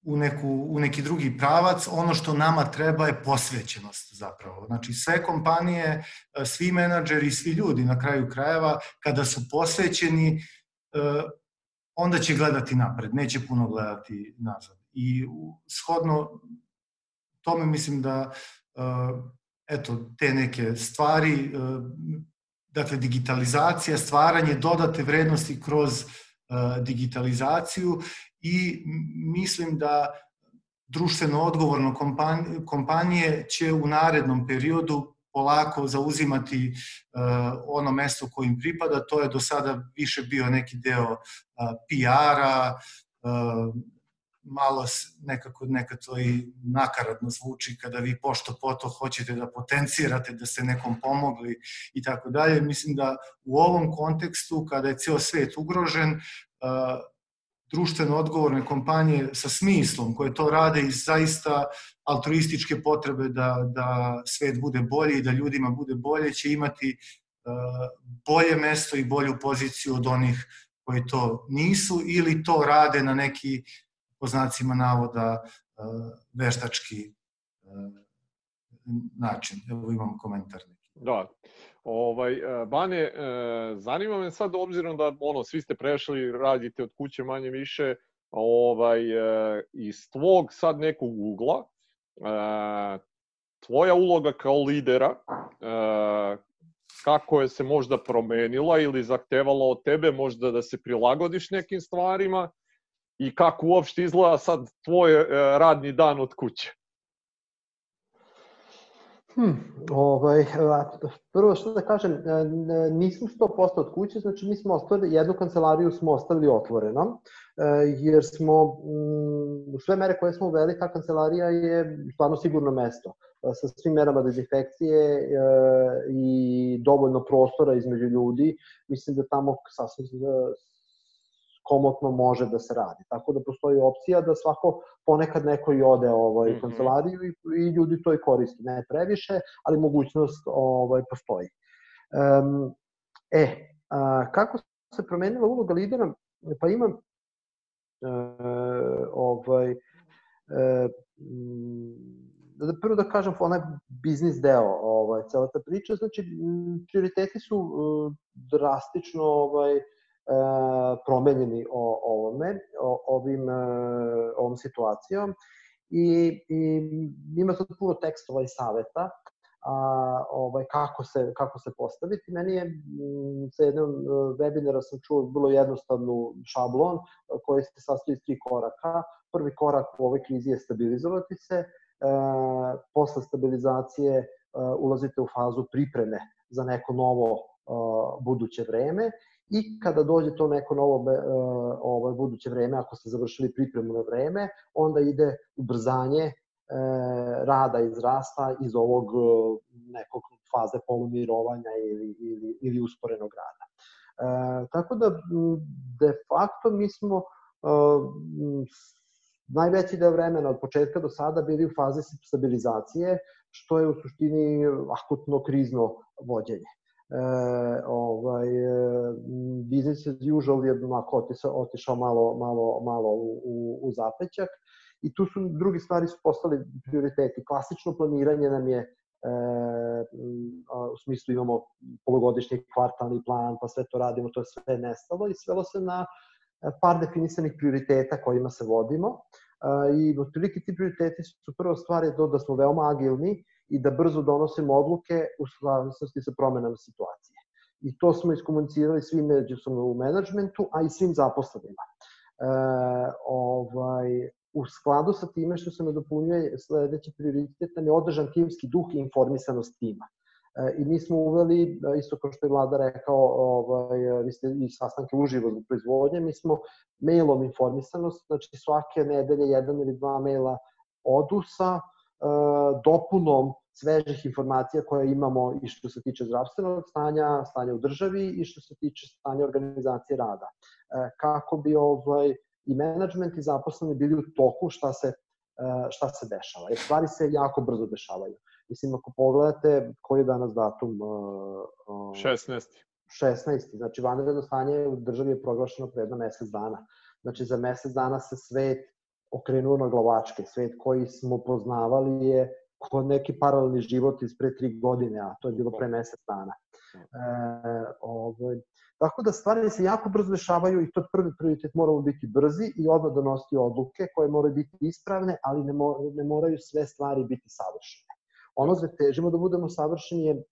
u, neku, u neki drugi pravac, ono što nama treba je posvećenost zapravo. Znači sve kompanije, svi menadžeri, svi ljudi na kraju krajeva, kada su posvećeni, onda će gledati napred, neće puno gledati nazad. I shodno tome mislim da uh, eto, te neke stvari, uh, dakle digitalizacija, stvaranje dodate vrednosti kroz digitalizaciju i mislim da društveno odgovorno kompanije će u narednom periodu polako zauzimati uh, ono mesto kojim pripada, to je do sada više bio neki deo uh, PR-a, uh, malo nekako neka to i nakaradno zvuči kada vi pošto poto hoćete da potencirate da ste nekom pomogli i tako dalje. Mislim da u ovom kontekstu kada je ceo svet ugrožen, društveno odgovorne kompanije sa smislom koje to rade iz zaista altruističke potrebe da, da svet bude bolji i da ljudima bude bolje, će imati uh, bolje mesto i bolju poziciju od onih koji to nisu ili to rade na neki, po znacima navoda, uh, veštački uh, način. Evo imam komentar. Da. Ovaj, e, Bane, e, zanima me sad, obzirom da ono, svi ste prešli, radite od kuće manje više, ovaj, e, iz tvog sad nekog ugla, tvoja uloga kao lidera, kako je se možda promenila ili zahtevala od tebe možda da se prilagodiš nekim stvarima i kako uopšte izgleda sad tvoj radni dan od kuće? Hmm, ovaj, prvo što da kažem, e, nismo 100% od kuće, znači mi smo ostavili, jednu kancelariju smo ostavili otvoreno, e, jer smo, mm, sve mere koje smo uveli, ta kancelarija je stvarno sigurno mesto sa svim merama dezinfekcije i dovoljno prostora između ljudi. Mislim da tamo sasvim komotno može da se radi. Tako da postoji opcija da svako ponekad neko i ode ovaj, u mhm. kancelariju i, i ljudi to i koriste. Ne previše, ali mogućnost ovaj, postoji. Um, e, a, kako se promenila uloga lidera? Pa imam e, ovaj, e, da prvo da kažem onaj biznis deo ovaj cela ta priča znači prioriteti su uh, drastično ovaj uh, promenjeni o ovome o ovim uh, ovom situacijom i, i ima sad puno tekstova i saveta a, ovaj, kako, se, kako se postaviti. Meni je sa jednom webinara sam čuo vrlo jednostavnu šablon koji se sastoji iz tri koraka. Prvi korak u ovoj krizi je stabilizovati se, E, posle stabilizacije e, ulazite u fazu pripreme za neko novo e, buduće vreme i kada dođe to neko novo ovaj, buduće vreme, ako ste završili pripremu na vreme, onda ide ubrzanje rada iz rasta iz ovog nekog faze polumirovanja ili, ili, ili usporenog rada. E, tako da, de facto, mi smo najveći deo vremena od početka do sada bili u fazi stabilizacije, što je u suštini akutno krizno vođenje. E, ovaj, e, business as usual je onako otišao, otišao malo, malo, malo u, u, u zapećak i tu su drugi stvari su postali prioriteti. Klasično planiranje nam je e, u smislu imamo polugodišnji kvartalni plan, pa sve to radimo, to je sve nestalo i svelo se na par definisanih prioriteta kojima se vodimo i otprilike ti prioriteti su prva stvar je to da smo veoma agilni i da brzo donosimo odluke u slavnosti sa promenama situacije. I to smo iskomunicirali svim međusobno u menadžmentu, a i svim zaposlenima. E, ovaj, u skladu sa time što se nadopunjuje sledeći prioritet nam je održan timski duh i informisanost tima. E, I mi smo uveli, e, isto kao što je vlada rekao, ovaj, vi ste i sastanke uživo zbog proizvodnje, mi smo mailom informisanost, znači svake nedelje jedan ili dva maila odu sa e, dopunom svežih informacija koje imamo i što se tiče zdravstvenog stanja, stanja u državi i što se tiče stanja organizacije rada. Kako bi ovaj, i menadžment i zaposleni bili u toku šta se, šta se dešava. Jer stvari se jako brzo dešavaju. Mislim, ako pogledate koji je danas datum... Uh, uh, 16. 16. Znači, vanredno stanje u državi je proglašeno pre jedno mesec dana. Znači, za mesec dana se svet okrenuo na glavačke. Svet koji smo poznavali je kod neki paralelni život iz pre tri godine, a to je bilo pre mesec dana. E, ovaj, tako da stvari se jako brzo dešavaju i to prvi prioritet moramo biti brzi i odmah donositi odluke koje moraju biti ispravne, ali ne, mo, ne moraju sve stvari biti savršene. Ono gde težimo da budemo savršeni je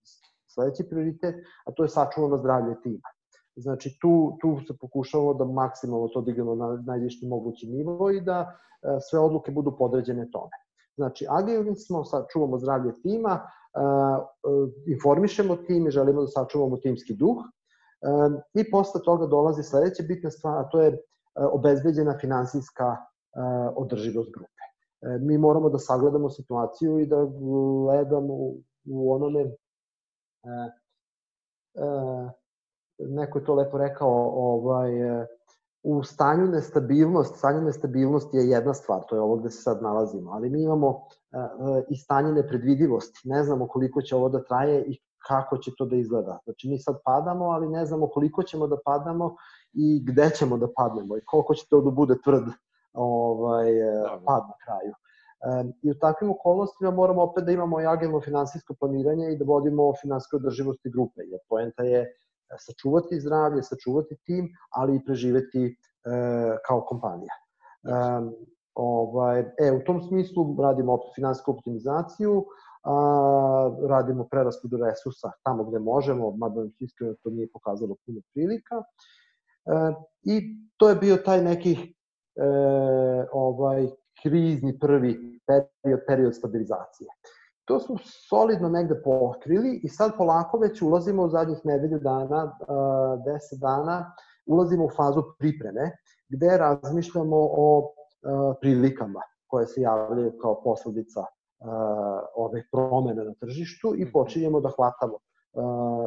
sledeći prioritet, a to je sačuvano zdravlje tima. Znači, tu, tu se pokušavamo da maksimalno to dignemo na najviši mogući nivo i da e, sve odluke budu podređene tome. Znači, agilni smo, sačuvamo zdravlje tima, e, e, informišemo tim i želimo da sačuvamo timski duh. I posle toga dolazi sledeća bitna stvar, a to je obezbeđena finansijska održivost grupe. E, mi moramo da sagledamo situaciju i da gledamo u onome e, e, neko je to lepo rekao ovaj u stanju nestabilnost, stanju nestabilnosti je jedna stvar, to je ovo gde se sad nalazimo, ali mi imamo i stanje nepredvidivosti, ne znamo koliko će ovo da traje i kako će to da izgleda. Znači mi sad padamo, ali ne znamo koliko ćemo da padamo i gde ćemo da padnemo i koliko će to da bude tvrd ovaj, da, pad na kraju. I u takvim okolnostima moramo opet da imamo i agilno finansijsko planiranje i da vodimo finansijske održivosti grupe, jer poenta je e, sačuvati zdravlje, sačuvati tim, ali i preživeti e, kao kompanija. E, ovaj, e, u tom smislu radimo finansijsku optimizaciju, a, radimo preraspodu resursa tamo gde možemo, mada nam iskreno to nije pokazalo puno prilika. E, I to je bio taj neki e, ovaj krizni prvi period, period stabilizacije. To smo solidno negde pokrili i sad polako već ulazimo u zadnjih nedelju dana, 10 dana, ulazimo u fazu pripreme, gde razmišljamo o prilikama koje se javljaju kao posledica ove promene na tržištu i mhm. počinjemo da hvatamo,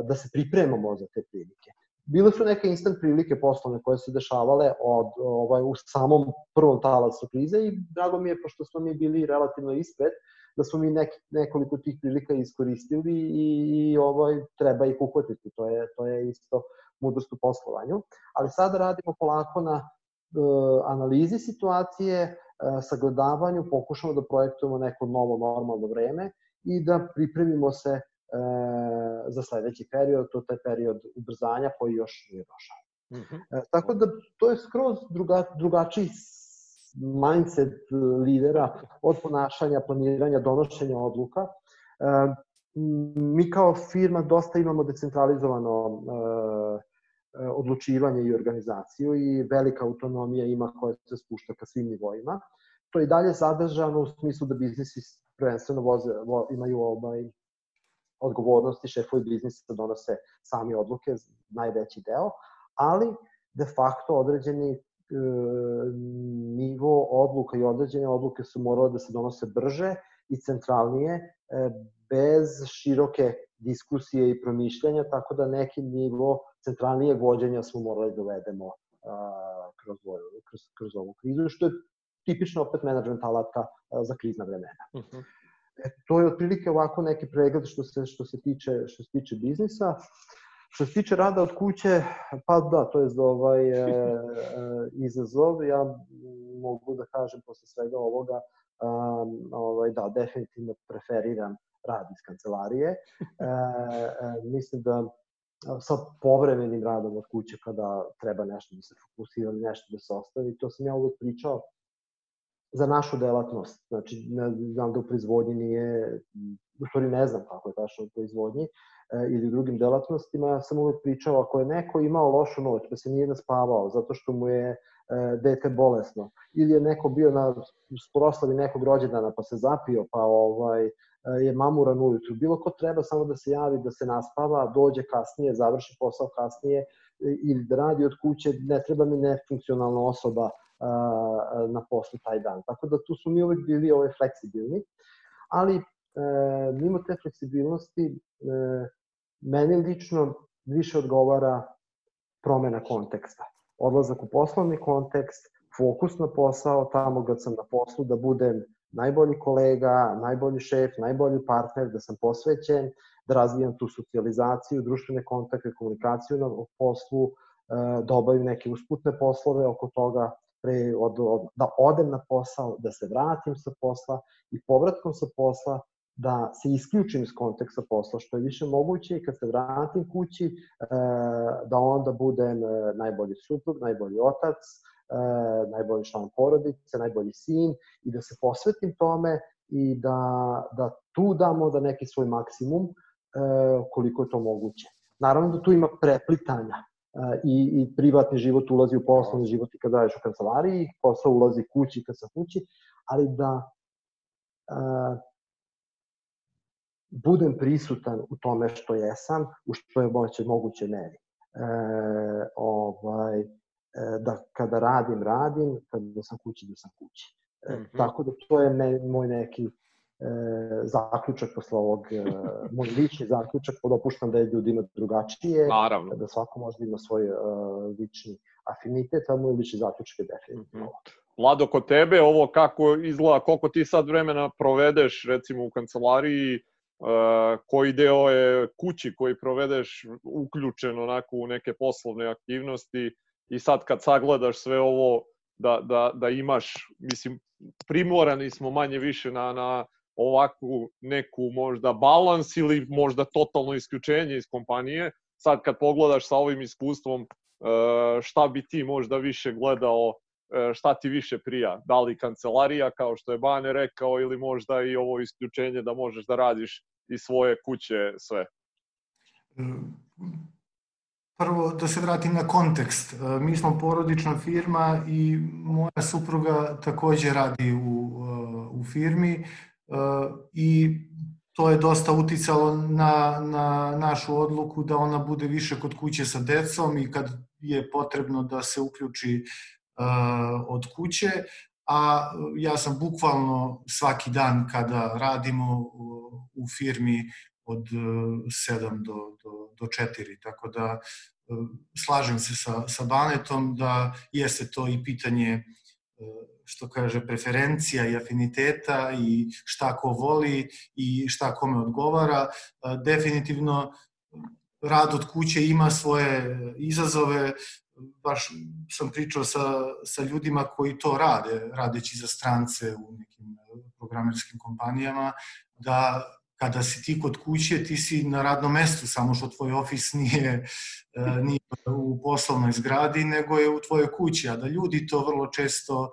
da se pripremamo za te prilike. Bile su neke instant prilike poslovne koje se dešavale od, ovaj, u samom prvom talasu krize i drago mi je, pošto smo mi bili relativno ispred, da smo mi nek, nekoliko tih prilika iskoristili i, i ovaj, treba ih uhvatiti. To je, to je isto mudrost u poslovanju. Ali sada radimo polako na uh, analizi situacije, uh, sagledavanju, pokušamo da projektujemo neko novo normalno vreme i da pripremimo se uh, za sledeći period, to je taj period ubrzanja koji još nije došao. Mm -hmm. tako da to je skroz druga, drugačiji mindset lidera od ponašanja, planiranja, donošenja odluka. Mi kao firma dosta imamo decentralizovano odlučivanje i organizaciju i velika autonomija ima koja se spušta ka svim nivoima. To je dalje zadržano u smislu da biznisi prvenstveno voze, vo, imaju ovaj, odgovornosti, šefovi biznisa donose sami odluke, najveći deo, ali de facto određeni E, nivo odluka i određene odluke su morale da se donose brže i centralnije, e, bez široke diskusije i promišljanja, tako da neki nivo centralnije vođenja smo morali da uvedemo kroz, kroz, kroz ovu krizu, što je tipično opet management alata za krizna vremena. Uh mhm. -huh. E, to je otprilike ovako neki pregled što se, što se tiče, što se tiče biznisa. Uh, Što se tiče rada od kuće, pa da, to je ovaj, e, e, izazov. Ja mogu da kažem posle svega ovoga, um, ovaj, da, definitivno preferiram rad iz kancelarije. E, e, mislim da sa povremenim radom od kuće kada treba nešto da se fokusira, nešto da se ostavi, to sam ja uvek pričao za našu delatnost. Znači, ne, znam da u proizvodnji nije, u stvari ne znam kako je tačno u proizvodnji, ili u drugim delatnostima, ja sam uvek pričao, ako je neko imao lošu noć, pa se nije naspavao zato što mu je e, dete bolesno, ili je neko bio na proslavi nekog rođendana pa se zapio, pa ovaj, e, je mamuran ujutru. Bilo ko treba samo da se javi, da se naspava, dođe kasnije, završi posao kasnije ili da radi od kuće, ne treba mi nefunkcionalna osoba na poslu taj dan. Tako da tu su mi uvek bili ovaj fleksibilni, ali e, mimo te fleksibilnosti e, meni lično više odgovara promena konteksta. Odlazak u poslovni kontekst, fokus na posao, tamo kad sam na poslu, da budem najbolji kolega, najbolji šef, najbolji partner, da sam posvećen, da razvijam tu socijalizaciju, društvene kontakte, komunikaciju na poslu, e, da obavim neke usputne poslove oko toga, pre, od, od, da odem na posao, da se vratim sa posla i povratkom sa posla da se isključim iz konteksta posla što je više moguće i kad se vratim kući e, da onda budem e, najbolji suprug, najbolji otac, e, najbolji član porodice, najbolji sin i da se posvetim tome i da, da tu damo da neki svoj maksimum koliko je to moguće. Naravno da tu ima preplitanja i, i privatni život ulazi u poslovni život i kad daješ u kancelariji, posao ulazi kući kad sam kući, ali da budem prisutan u tome što jesam, u što je moće moguće meri. E, ovaj, e, da kada radim, radim, kada sam kući, da sam kući. E, mm -hmm. Tako da to je me, moj neki e, zaključak posle ovog, e, moj lični zaključak, podopuštam da je ljudima drugačije, Naravno. da svako možda ima svoj e, lični afinitet, a moj lični zaključak je definitivno mm -hmm. Vlado, kod tebe ovo kako izgleda, koliko ti sad vremena provedeš recimo u kancelariji, koji deo je kući koji provedeš uključen onako u neke poslovne aktivnosti i sad kad sagledaš sve ovo da, da, da imaš, mislim, primorani smo manje više na, na ovakvu neku možda balans ili možda totalno isključenje iz kompanije. Sad kad pogledaš sa ovim iskustvom, šta bi ti možda više gledao, šta ti više prija? Da li kancelarija, kao što je Bane rekao, ili možda i ovo isključenje da možeš da radiš iz svoje kuće sve? Prvo, da se vratim na kontekst. Mi smo porodična firma i moja supruga takođe radi u, u firmi i to je dosta uticalo na, na našu odluku da ona bude više kod kuće sa decom i kad je potrebno da se uključi od kuće, a ja sam bukvalno svaki dan kada radimo u firmi od 7 do, do, do 4, tako da slažem se sa, sa Banetom da jeste to i pitanje što kaže preferencija i afiniteta i šta ko voli i šta kome odgovara. Definitivno rad od kuće ima svoje izazove, baš sam pričao sa, sa ljudima koji to rade, radeći za strance u nekim programerskim kompanijama, da kada si ti kod kuće, ti si na radnom mestu, samo što tvoj ofis nije, e, nije u poslovnoj zgradi, nego je u tvojoj kući, a da ljudi to vrlo često e,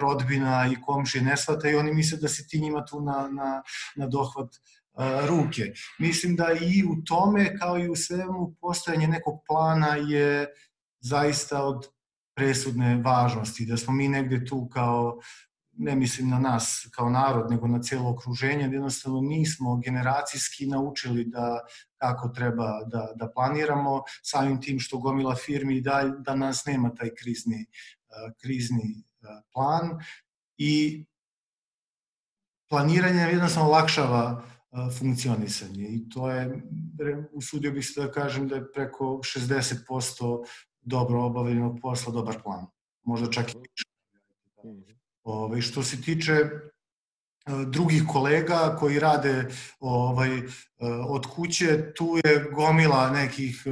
rodbina i komši ne shvataju, oni misle da si ti njima tu na, na, na dohvat e, ruke. Mislim da i u tome, kao i u svemu, postojanje nekog plana je zaista od presudne važnosti, da smo mi negde tu kao ne mislim na nas kao narod, nego na cijelo okruženje, da jednostavno nismo generacijski naučili da kako treba da, da planiramo, samim tim što gomila firmi da, da nas nema taj krizni, uh, krizni uh, plan. I planiranje jednostavno lakšava uh, funkcionisanje i to je, usudio bih se da kažem da je preko 60% dobro obavljenog posla dobar plan, možda čak i više. Mhm. Ove, što se tiče e, drugih kolega koji rade ovaj, e, od kuće, tu je gomila nekih e,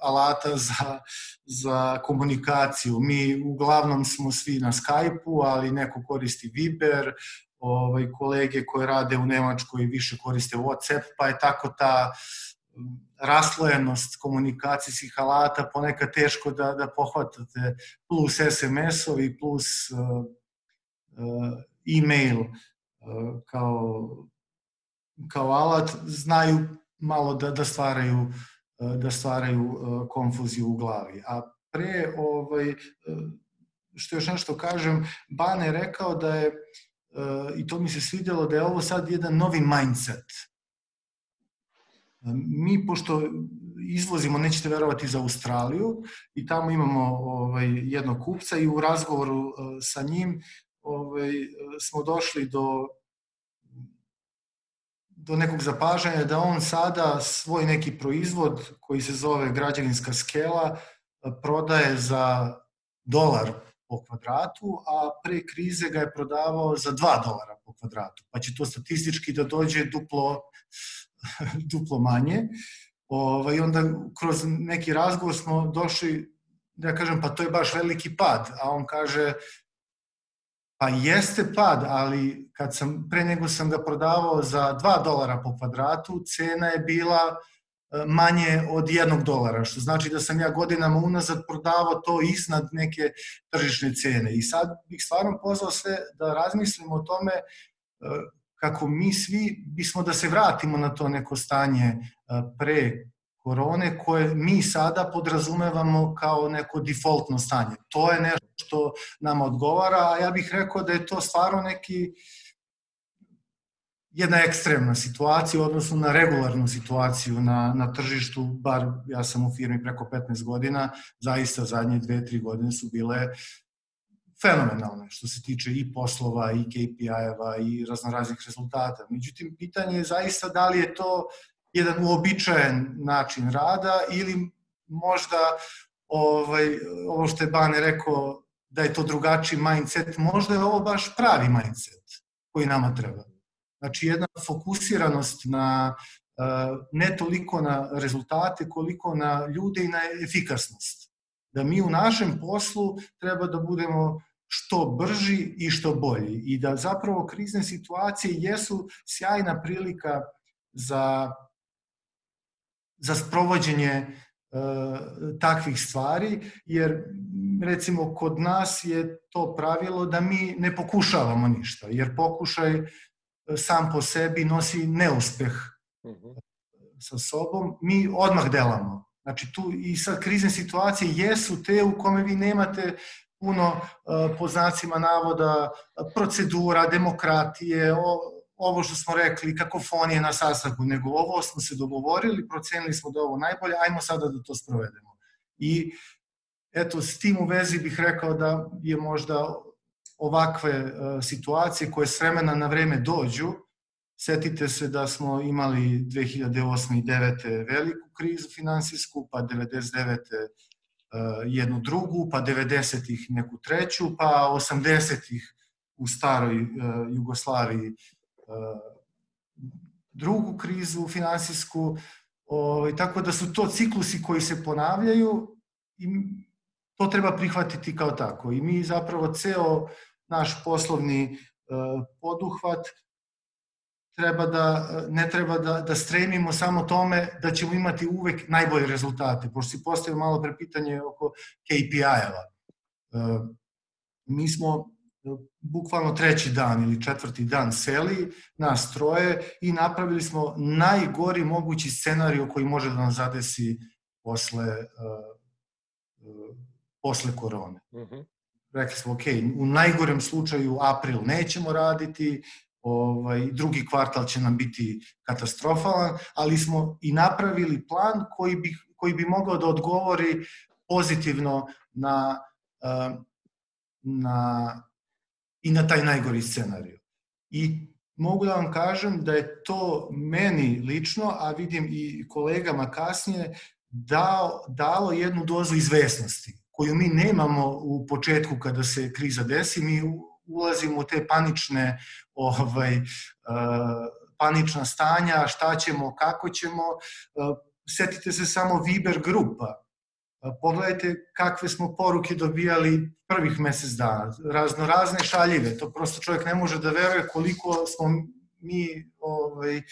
alata za, za komunikaciju. Mi uglavnom smo svi na Skype-u, ali neko koristi Viber, ovaj, kolege koje rade u Nemačkoj više koriste WhatsApp, pa je tako ta raslojenost komunikacijskih alata ponekad teško da, da pohvatate plus SMS-ovi, plus uh, Uh, e-mail uh, kao, kao alat, znaju malo da, da stvaraju uh, da stvaraju konfuziju u glavi. A pre, ovaj, što još nešto kažem, Bane rekao da je, i to mi se svidjelo, da je ovo sad jedan novi mindset. Mi, pošto izvozimo, nećete verovati, za Australiju i tamo imamo ovaj, jednog kupca i u razgovoru sa njim ovaj, smo došli do do nekog zapažanja da on sada svoj neki proizvod koji se zove građevinska skela prodaje za dolar po kvadratu, a pre krize ga je prodavao za 2 dolara po kvadratu. Pa će to statistički da dođe duplo, duplo manje. Ovaj, onda kroz neki razgovor smo došli, da kažem, pa to je baš veliki pad, a on kaže, Pa jeste pad, ali kad sam, pre nego sam ga prodavao za 2 dolara po kvadratu, cena je bila e, manje od 1 dolara, što znači da sam ja godinama unazad prodavao to iznad neke tržišne cene. I sad bih stvarno pozvao sve da razmislimo o tome e, kako mi svi bismo da se vratimo na to neko stanje e, pre korone koje mi sada podrazumevamo kao neko defaultno stanje. To je nešto što nama odgovara, a ja bih rekao da je to stvarno neki jedna ekstremna situacija u odnosu na regularnu situaciju na, na tržištu, bar ja sam u firmi preko 15 godina, zaista zadnje dve, tri godine su bile fenomenalne što se tiče i poslova i KPI-eva i raznoraznih rezultata. Međutim, pitanje je zaista da li je to jedan uobičajen način rada ili možda ovaj, ovo što je Bane rekao da je to drugačiji mindset, možda je ovo baš pravi mindset koji nama treba. Znači jedna fokusiranost na ne toliko na rezultate koliko na ljude i na efikasnost. Da mi u našem poslu treba da budemo što brži i što bolji i da zapravo krizne situacije jesu sjajna prilika za za sprovođenje e, takvih stvari, jer recimo kod nas je to pravilo da mi ne pokušavamo ništa, jer pokušaj e, sam po sebi nosi neuspeh mhm. sa sobom, mi odmah delamo. Znači tu i sad krizne situacije jesu te u kome vi nemate puno e, po znacima navoda procedura, demokratije, ovo što smo rekli, kakofonije na sastanku, nego ovo smo se dogovorili, procenili smo da ovo najbolje, ajmo sada da to sprovedemo. I eto, s tim u vezi bih rekao da je možda ovakve situacije koje s vremena na vreme dođu, Setite se da smo imali 2008. i 2009. veliku krizu finansijsku, pa 99. jednu drugu, pa 90-ih neku treću, pa 80-ih u staroj Jugoslaviji drugu krizu finansijsku, ovaj, tako da su to ciklusi koji se ponavljaju i to treba prihvatiti kao tako. I mi zapravo ceo naš poslovni e, poduhvat treba da, ne treba da, da stremimo samo tome da ćemo imati uvek najbolje rezultate, pošto si postavio malo pre pitanje oko KPI-eva. E, mi smo bukvalno treći dan ili četvrti dan seli, nas troje i napravili smo najgori mogući scenarij koji može da nas zadesi posle, uh, posle korone. Mhm. Rekli smo, ok, u najgorem slučaju april nećemo raditi, ovaj, drugi kvartal će nam biti katastrofalan, ali smo i napravili plan koji bi, koji bi mogao da odgovori pozitivno na, na i na taj najgori scenariju. I mogu da vam kažem da je to meni lično, a vidim i kolegama kasnije, dao, dalo jednu dozu izvesnosti koju mi nemamo u početku kada se kriza desi, mi ulazimo u te panične ovaj, uh, panična stanja, šta ćemo, kako ćemo. Uh, setite se samo Viber grupa. Pogledajte kakve smo poruke dobijali prvih mesec dana, razno razne šaljive, to prosto čovjek ne može da veruje koliko smo mi ovaj,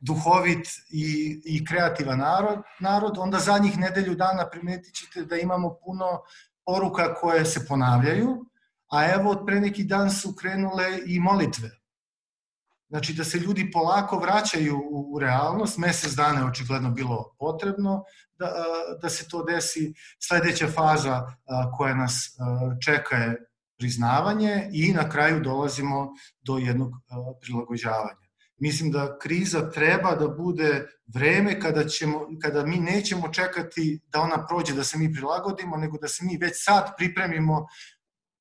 duhovit i, i kreativan narod, narod, onda zadnjih nedelju dana primetit ćete da imamo puno poruka koje se ponavljaju, a evo od pre neki dan su krenule i molitve. Znači da se ljudi polako vraćaju u, u realnost, mesec dana je očigledno bilo potrebno, da, da se to desi. Sledeća faza koja nas čeka je priznavanje i na kraju dolazimo do jednog prilagođavanja. Mislim da kriza treba da bude vreme kada, ćemo, kada mi nećemo čekati da ona prođe, da se mi prilagodimo, nego da se mi već sad pripremimo,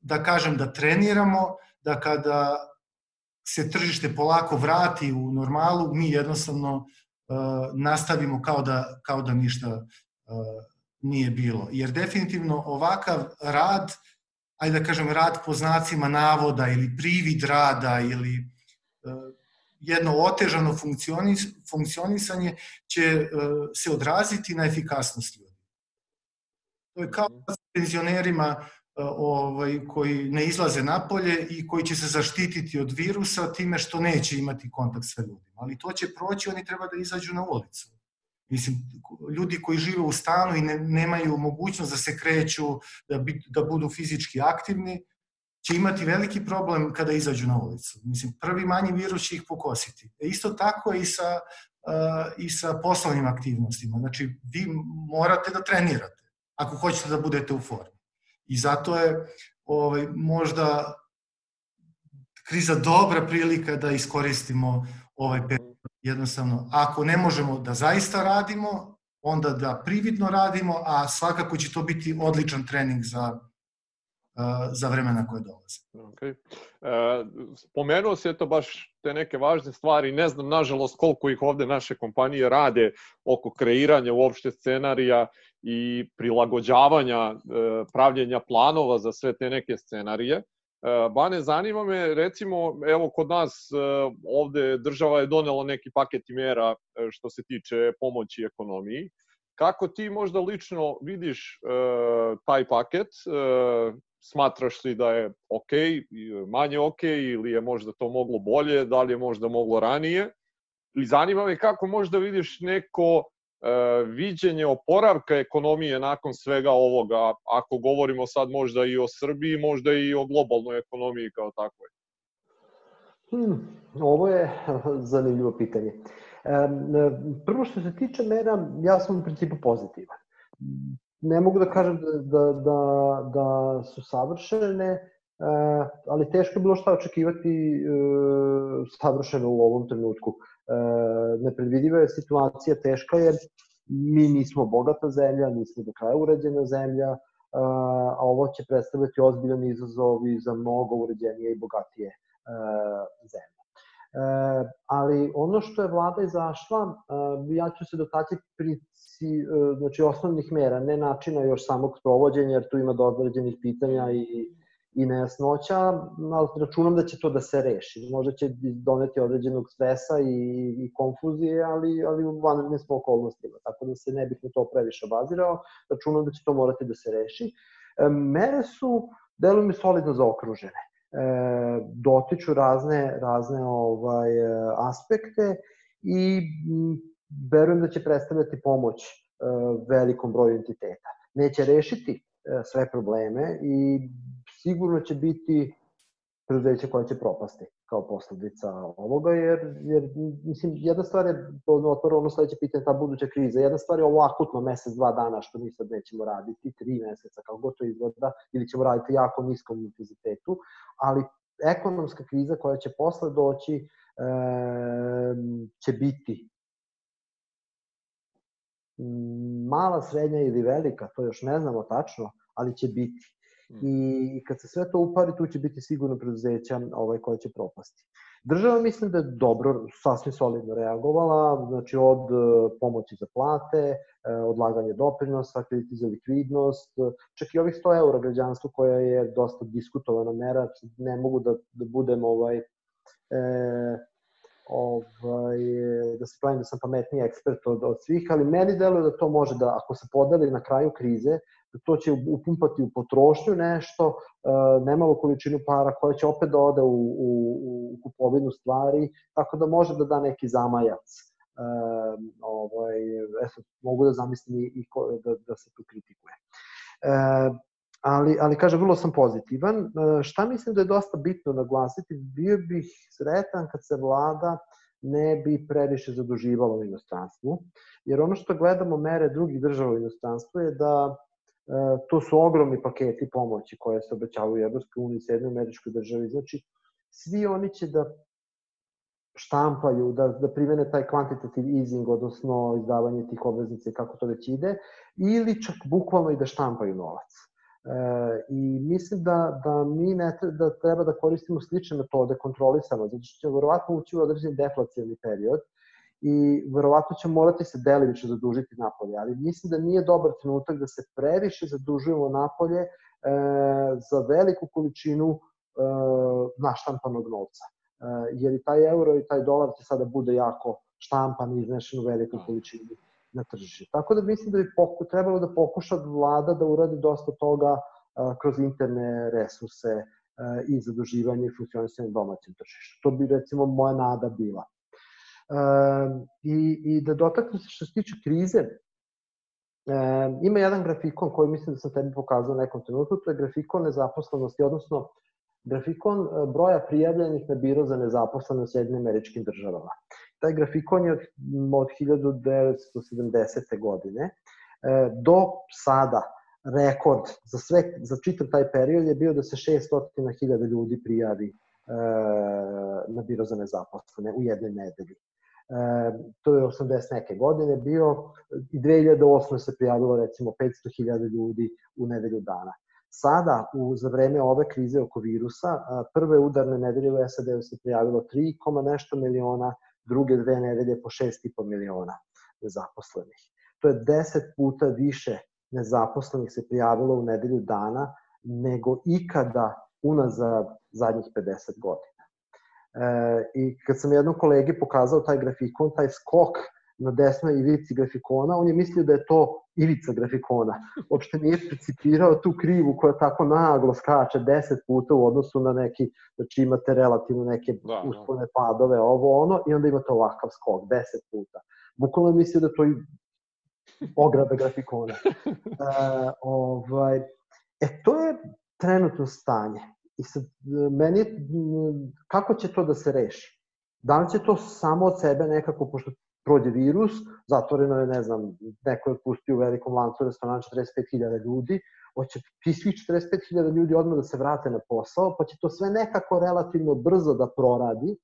da kažem, da treniramo, da kada se tržište polako vrati u normalu, mi jednostavno uh, nastavimo kao da, kao da ništa uh, nije bilo. Jer definitivno ovakav rad, ajde da kažem rad po znacima navoda ili privid rada ili uh, jedno otežano funkcionis, funkcionisanje će se odraziti na efikasnost ljudi. To je kao sa penzionerima ovaj, koji ne izlaze napolje i koji će se zaštititi od virusa time što neće imati kontakt sa ljudima. Ali to će proći, oni treba da izađu na ulicu. Mislim, ljudi koji žive u stanu i ne, nemaju mogućnost da se kreću, da, bi, da budu fizički aktivni, će imati veliki problem kada izađu na ulicu. Mislim, prvi manji virus će ih pokositi. E isto tako i sa, uh, i sa poslovnim aktivnostima. Znači, vi morate da trenirate ako hoćete da budete u formi. I zato je ovaj, možda kriza dobra prilika da iskoristimo ovaj period. Jednostavno, ako ne možemo da zaista radimo, onda da prividno radimo, a svakako će to biti odličan trening za za vremena koje dolaze. Okay. E, spomenuo se to baš te neke važne stvari, ne znam nažalost koliko ih ovde naše kompanije rade oko kreiranja uopšte scenarija i prilagođavanja, e, pravljenja planova za sve te neke scenarije. E, Bane, zanima me, recimo, evo kod nas e, ovde država je donela neki paket mera što se tiče pomoći ekonomiji. Kako ti možda lično vidiš taj paket? Smatraš li da je ok, manje ok ili je možda to moglo bolje, da li je možda moglo ranije? I zanima me kako možda vidiš neko viđenje oporavka ekonomije nakon svega ovoga, ako govorimo sad možda i o Srbiji, možda i o globalnoj ekonomiji kao takvoj? Hmm, ovo je zanimljivo pitanje. Prvo što se tiče mera, ja sam u principu pozitivan. Ne mogu da kažem da, da, da, da su savršene, ali teško je bilo šta očekivati e, savršeno u ovom trenutku. E, nepredvidiva je situacija, teška je, mi nismo bogata zemlja, nismo do kraja urađena zemlja, a ovo će predstavljati ozbiljan izazov i za mnogo uređenije i bogatije zemlje. E, ali ono što je vlada izašla, e, ja ću se dotaći prici, e, znači osnovnih mera, ne načina još samog provođenja, jer tu ima određenih pitanja i, i nejasnoća, ali računam da će to da se reši. Možda će doneti određenog stresa i, i konfuzije, ali, ali u vanrednim smo okolnostima, tako da se ne bih na to previše obazirao. Računam da će to morati da se reši. E, mere su, deluju mi solidno zaokružene e, dotiču razne, razne ovaj, aspekte i verujem da će predstavljati pomoć e, velikom broju entiteta. Neće rešiti e, sve probleme i sigurno će biti preduzeće koje će propasti kao posledica ovoga, jer, jer mislim, jedna stvar je, otvara ono sledeće pitanje, ta buduća kriza, jedna stvar je ovo akutno mesec, dva dana, što mi sad nećemo raditi, tri meseca, kao god to izgleda, ili ćemo raditi jako niskom intenzitetu, ali ekonomska kriza koja će posle doći e, će biti mala, srednja ili velika, to još ne znamo tačno, ali će biti. Mm. I kad se sve to upari, tu će biti sigurno preduzeća ovaj, koje će propasti. Država mislim da je dobro, sasvim solidno reagovala, znači od e, pomoći za plate, e, odlaganje doprinosa, krediti za likvidnost, čak i ovih 100 eura građanstvu koja je dosta diskutovana mera, ne mogu da, da budem ovaj, e, ovaj, da se pravim da sam pametniji ekspert od, od svih, ali meni deluje da to može da, ako se podeli na kraju krize, to će upumpati u potrošnju nešto, uh, nemalo količinu para koja će opet da ode u, u, u kupovinu stvari, tako da može da da neki zamajac. Uh, ovaj, eto, mogu da zamislim i, ko, da, da se tu kritikuje. Uh, ali, ali kažem, vrlo sam pozitivan. Uh, šta mislim da je dosta bitno naglasiti, bio bih sretan kad se vlada ne bi previše zaduživalo u inostranstvu, jer ono što gledamo mere drugih država u inostranstvu je da E, to su ogromni paketi pomoći koje se obećavaju u Evropskoj uniji, Sjednoj američkoj državi. Znači, svi oni će da štampaju, da, da primene taj quantitative easing, odnosno izdavanje tih obveznice, kako to već ide, ili čak bukvalno i da štampaju novac. E, I mislim da, da mi ne treba, da treba da koristimo slične metode kontrolisano, zato što će verovatno ući u određen deflacijani period, i verovatno će morati se delimično zadužiti napolje, ali mislim da nije dobar trenutak da se previše zadužujemo napolje e, za veliku količinu e, naštampanog novca. E, jer i taj euro i taj dolar će sada bude jako štampan i iznešen u veliku da. količinu na tržište. Tako da mislim da bi poku, trebalo da pokuša vlada da uradi dosta toga a, e, kroz interne resurse a, e, i zaduživanje i funkcionisanje domaćem tržištu. To bi recimo moja nada bila. I, i da dotaknem se što se tiče krize, e, ima jedan grafikon koji mislim da sam tebi pokazao nekom trenutku, to je grafikon nezaposlenosti, odnosno grafikon e, broja prijavljenih na biro za nezaposlene u Sjedinim američkim državama. Taj grafikon je od, od 1970. godine e, do sada rekord za sve za čitav taj period je bio da se 600.000 ljudi prijavi e, na biro za nezaposlene u jednoj nedelji to je 80 neke godine bio i 2008. se prijavilo recimo 500.000 ljudi u nedelju dana. Sada, u, za vreme ove krize oko virusa, prve udarne nedelje u SAD-u se prijavilo 3, nešto miliona, druge dve nedelje po 6,5 miliona nezaposlenih. To je 10 puta više nezaposlenih se prijavilo u nedelju dana nego ikada unazad zadnjih 50 godina. E, I kad sam jednom kolegi pokazao taj grafikon, taj skok na desnoj ivici grafikona, on je mislio da je to ivica grafikona. Uopšte nije precipirao tu krivu koja tako naglo skače 10 puta u odnosu na neki, znači imate relativno neke da, da. uspone padove, ovo ono, i onda imate ovakav skok, 10 puta. Bukvalno je mislio da to i ograda grafikona. E, ovaj, e, to je trenutno stanje. I sad, meni, kako će to da se reši? Da li će to samo od sebe nekako, pošto prođe virus, zatvoreno je, ne znam, neko je pustio u velikom lancu restoran 45.000 ljudi, hoće ti svih 45.000 ljudi odmah da se vrate na posao, pa će to sve nekako relativno brzo da proradi,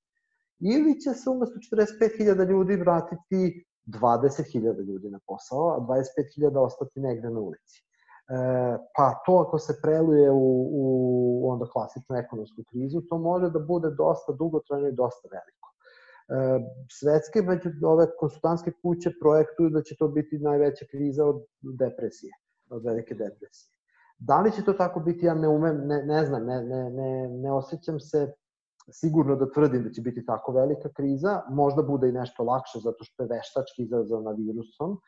ili će se umesto 45.000 ljudi vratiti 20.000 ljudi na posao, a 25.000 ostati negde na ulici. Pa to ako se preluje u, u onda klasičnu ekonomsku krizu, to može da bude dosta dugotrajno i dosta veliko. E, svetske među ove konsultantske kuće projektuju da će to biti najveća kriza od depresije, od velike depresije. Da li će to tako biti, ja ne umem, ne, ne znam, ne, ne, ne, ne osjećam se sigurno da tvrdim da će biti tako velika kriza, možda bude i nešto lakše zato što je veštački izazvana virusom,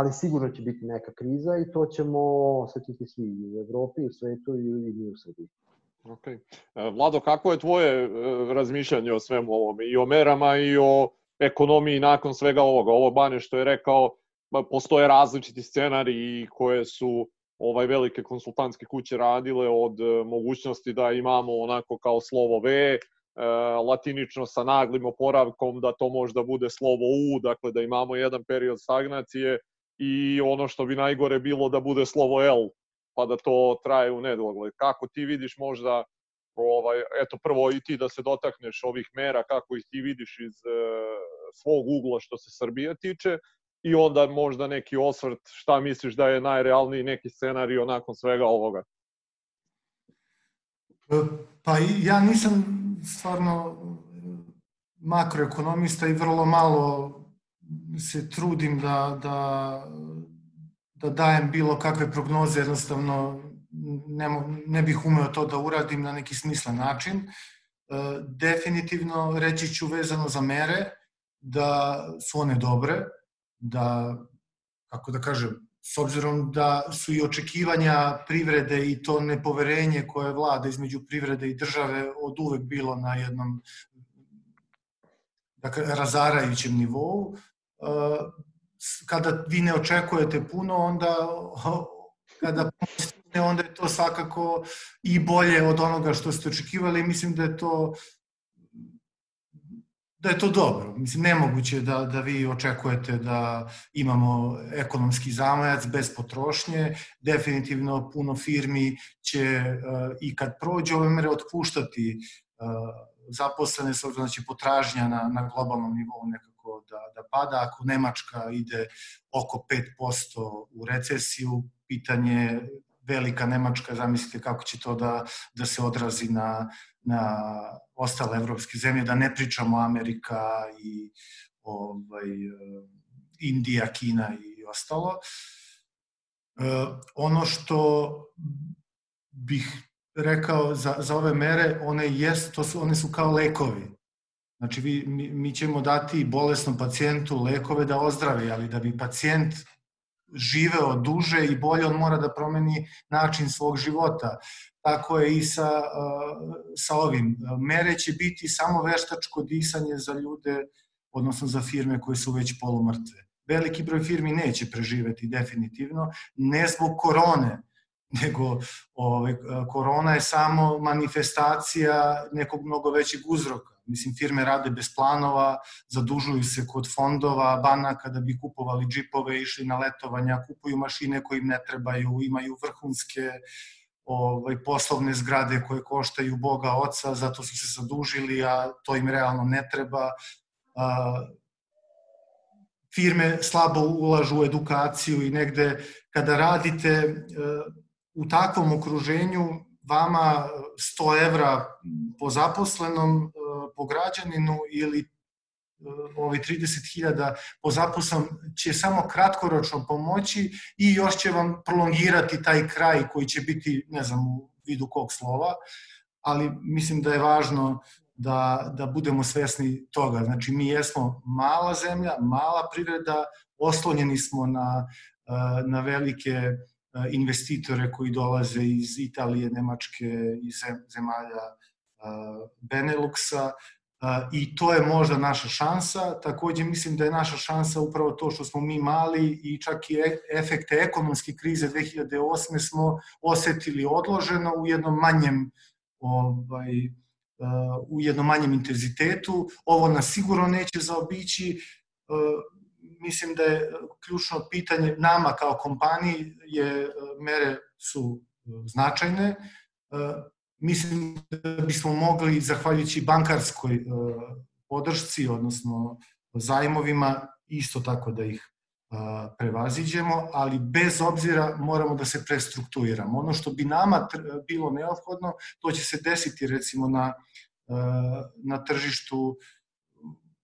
ali sigurno će biti neka kriza i to ćemo osetiti svi i u Evropi, i u svetu i, i mi u Srbiji. Ok. E, Vlado, kako je tvoje e, razmišljanje o svemu ovom? I o merama i o ekonomiji nakon svega ovoga? Ovo Bane što je rekao, postoje različiti scenari koje su ovaj velike konsultantske kuće radile od e, mogućnosti da imamo onako kao slovo V, latinično sa naglim oporavkom, da to možda bude slovo U, dakle da imamo jedan period stagnacije i ono što bi najgore bilo da bude slovo L, pa da to traje u nedogled. Kako ti vidiš možda, ovaj, eto prvo i ti da se dotakneš ovih mera, kako ih ti vidiš iz e, svog ugla što se Srbije tiče, i onda možda neki osvrt šta misliš da je najrealniji neki scenario nakon svega ovoga? Pa ja nisam stvarno makroekonomista i vrlo malo se trudim da, da, da dajem bilo kakve prognoze, jednostavno ne, ne bih umeo to da uradim na neki smislen način. E, definitivno reći ću vezano za mere da su one dobre, da, kako da kažem, s obzirom da su i očekivanja privrede i to nepoverenje koje vlada između privrede i države od uvek bilo na jednom dakle, razarajućem nivou, kada vi ne očekujete puno, onda kada stigne, onda je to svakako i bolje od onoga što ste očekivali. Mislim da je to da je to dobro. Mislim, nemoguće da, da vi očekujete da imamo ekonomski zamajac bez potrošnje. Definitivno puno firmi će uh, i kad prođe ove mere otpuštati uh, zaposlene, će potražnja na, na globalnom nivou nekako da, da pada. Ako Nemačka ide oko 5% u recesiju, pitanje velika Nemačka, zamislite kako će to da, da se odrazi na, na ostale evropske zemlje, da ne pričamo Amerika i ovaj, Indija, Kina i ostalo. E, ono što bih rekao za, za ove mere, one, jest, to su, one su kao lekovi. Znači, vi, mi, mi ćemo dati bolesnom pacijentu lekove da ozdravi, ali da bi pacijent živeo duže i bolje, on mora da promeni način svog života. Tako je i sa, sa ovim. Mere će biti samo veštačko disanje za ljude, odnosno za firme koje su već polumrtve. Veliki broj firmi neće preživeti definitivno, ne zbog korone, nego ovaj, korona je samo manifestacija nekog mnogo većeg uzroka. Mislim, firme rade bez planova, zadužuju se kod fondova, banaka da bi kupovali džipove, išli na letovanja, kupuju mašine koje im ne trebaju, imaju vrhunske ovaj, poslovne zgrade koje koštaju Boga Oca, zato su se zadužili, a to im realno ne treba. A, firme slabo ulažu u edukaciju i negde kada radite u takvom okruženju vama 100 evra po zaposlenom, e, po građaninu ili e, ovi 30.000 po zaposlenom će samo kratkoročno pomoći i još će vam prolongirati taj kraj koji će biti, ne znam, u vidu kog slova, ali mislim da je važno da, da budemo svesni toga. Znači, mi jesmo mala zemlja, mala privreda, oslonjeni smo na, e, na velike Eh, investitore koji dolaze iz Italije, Nemačke i zemalja Beneluxa i to je možda naša šansa. Takođe mislim da je naša šansa upravo to što smo mi mali i čak i e, efekte ekonomske krize 2008. smo osetili odloženo u jednom manjem ovaj, u jednom manjem intenzitetu. Ovo nas sigurno neće zaobići mislim da je ključno pitanje nama kao kompaniji je mere su značajne. E, mislim da bismo mogli, zahvaljujući bankarskoj e, podršci, odnosno zajmovima, isto tako da ih prevaziđemo, ali bez obzira moramo da se prestrukturiramo. Ono što bi nama bilo neophodno, to će se desiti recimo na, na tržištu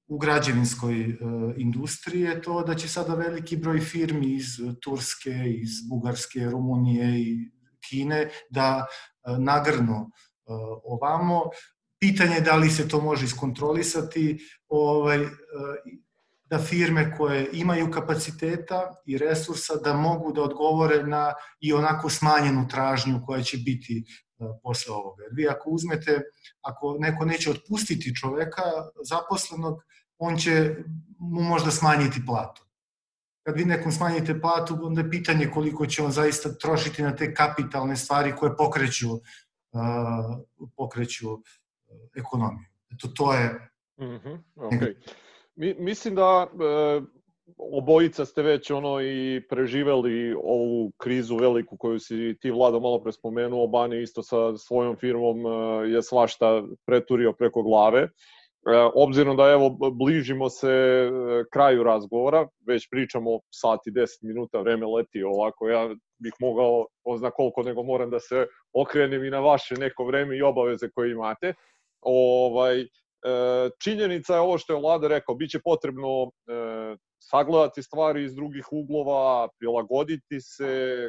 u građevinskoj industriji to da će sada veliki broj firmi iz Turske, iz Bugarske, Rumunije i Kine da nagrnu ovamo. Pitanje je da li se to može iskontrolisati, ovaj, da firme koje imaju kapaciteta i resursa da mogu da odgovore na i onako smanjenu tražnju koja će biti e, posle ovoga. Jer vi ako uzmete, ako neko neće otpustiti čoveka zaposlenog, on će mu možda smanjiti platu. Kad vi nekom smanjite platu, onda je pitanje koliko će on zaista trošiti na te kapitalne stvari koje pokreću, uh, pokreću uh, ekonomiju. Eto, to je... Mm -hmm, okay. Mi, mislim da e, obojica ste već ono i preživeli ovu krizu veliku koju si ti Vlado malo pre spomenuo, Bani isto sa svojom firmom e, je svašta preturio preko glave. E, obzirom da evo bližimo se e, kraju razgovora, već pričamo sat i 10 minuta, vreme leti ovako, ja bih mogao, ozna koliko nego moram da se okrenem i na vaše neko vreme i obaveze koje imate. Ovaj, E, činjenica je ovo što je vlada rekao, bit će potrebno sagledati stvari iz drugih uglova, prilagoditi se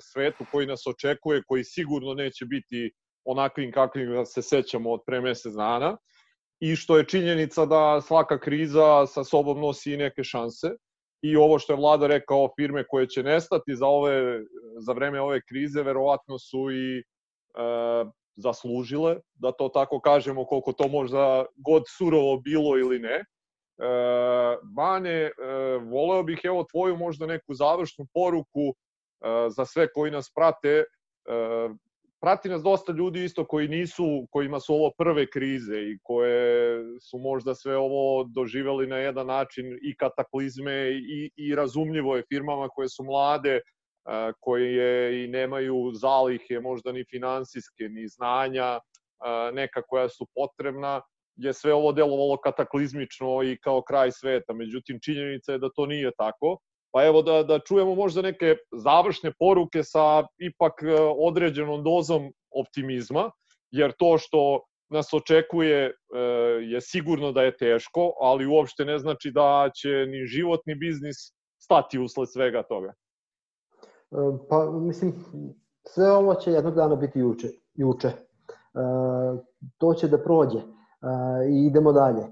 svetu koji nas očekuje, koji sigurno neće biti onakvim kakvim se sećamo od pre mesec dana i što je činjenica da svaka kriza sa sobom nosi i neke šanse i ovo što je vlada rekao firme koje će nestati za ove za vreme ove krize verovatno su i e, zaslužile, da to tako kažemo, koliko to možda god surovo bilo ili ne. E, Bane, e, voleo bih evo tvoju možda neku završnu poruku e, za sve koji nas prate. E, prati nas dosta ljudi isto koji nisu, kojima su ovo prve krize i koje su možda sve ovo doživeli na jedan način i kataklizme i, i razumljivo je firmama koje su mlade, koje i nemaju zalihe, možda ni finansijske, ni znanja, neka koja su potrebna, je sve ovo delovalo kataklizmično i kao kraj sveta. Međutim, činjenica je da to nije tako. Pa evo da, da čujemo možda neke završne poruke sa ipak e, određenom dozom optimizma, jer to što nas očekuje e, je sigurno da je teško, ali uopšte ne znači da će ni životni biznis stati usled svega toga. Pa, mislim, sve ovo će jednog dana biti juče. juče. E, to će da prođe e, i idemo dalje. E,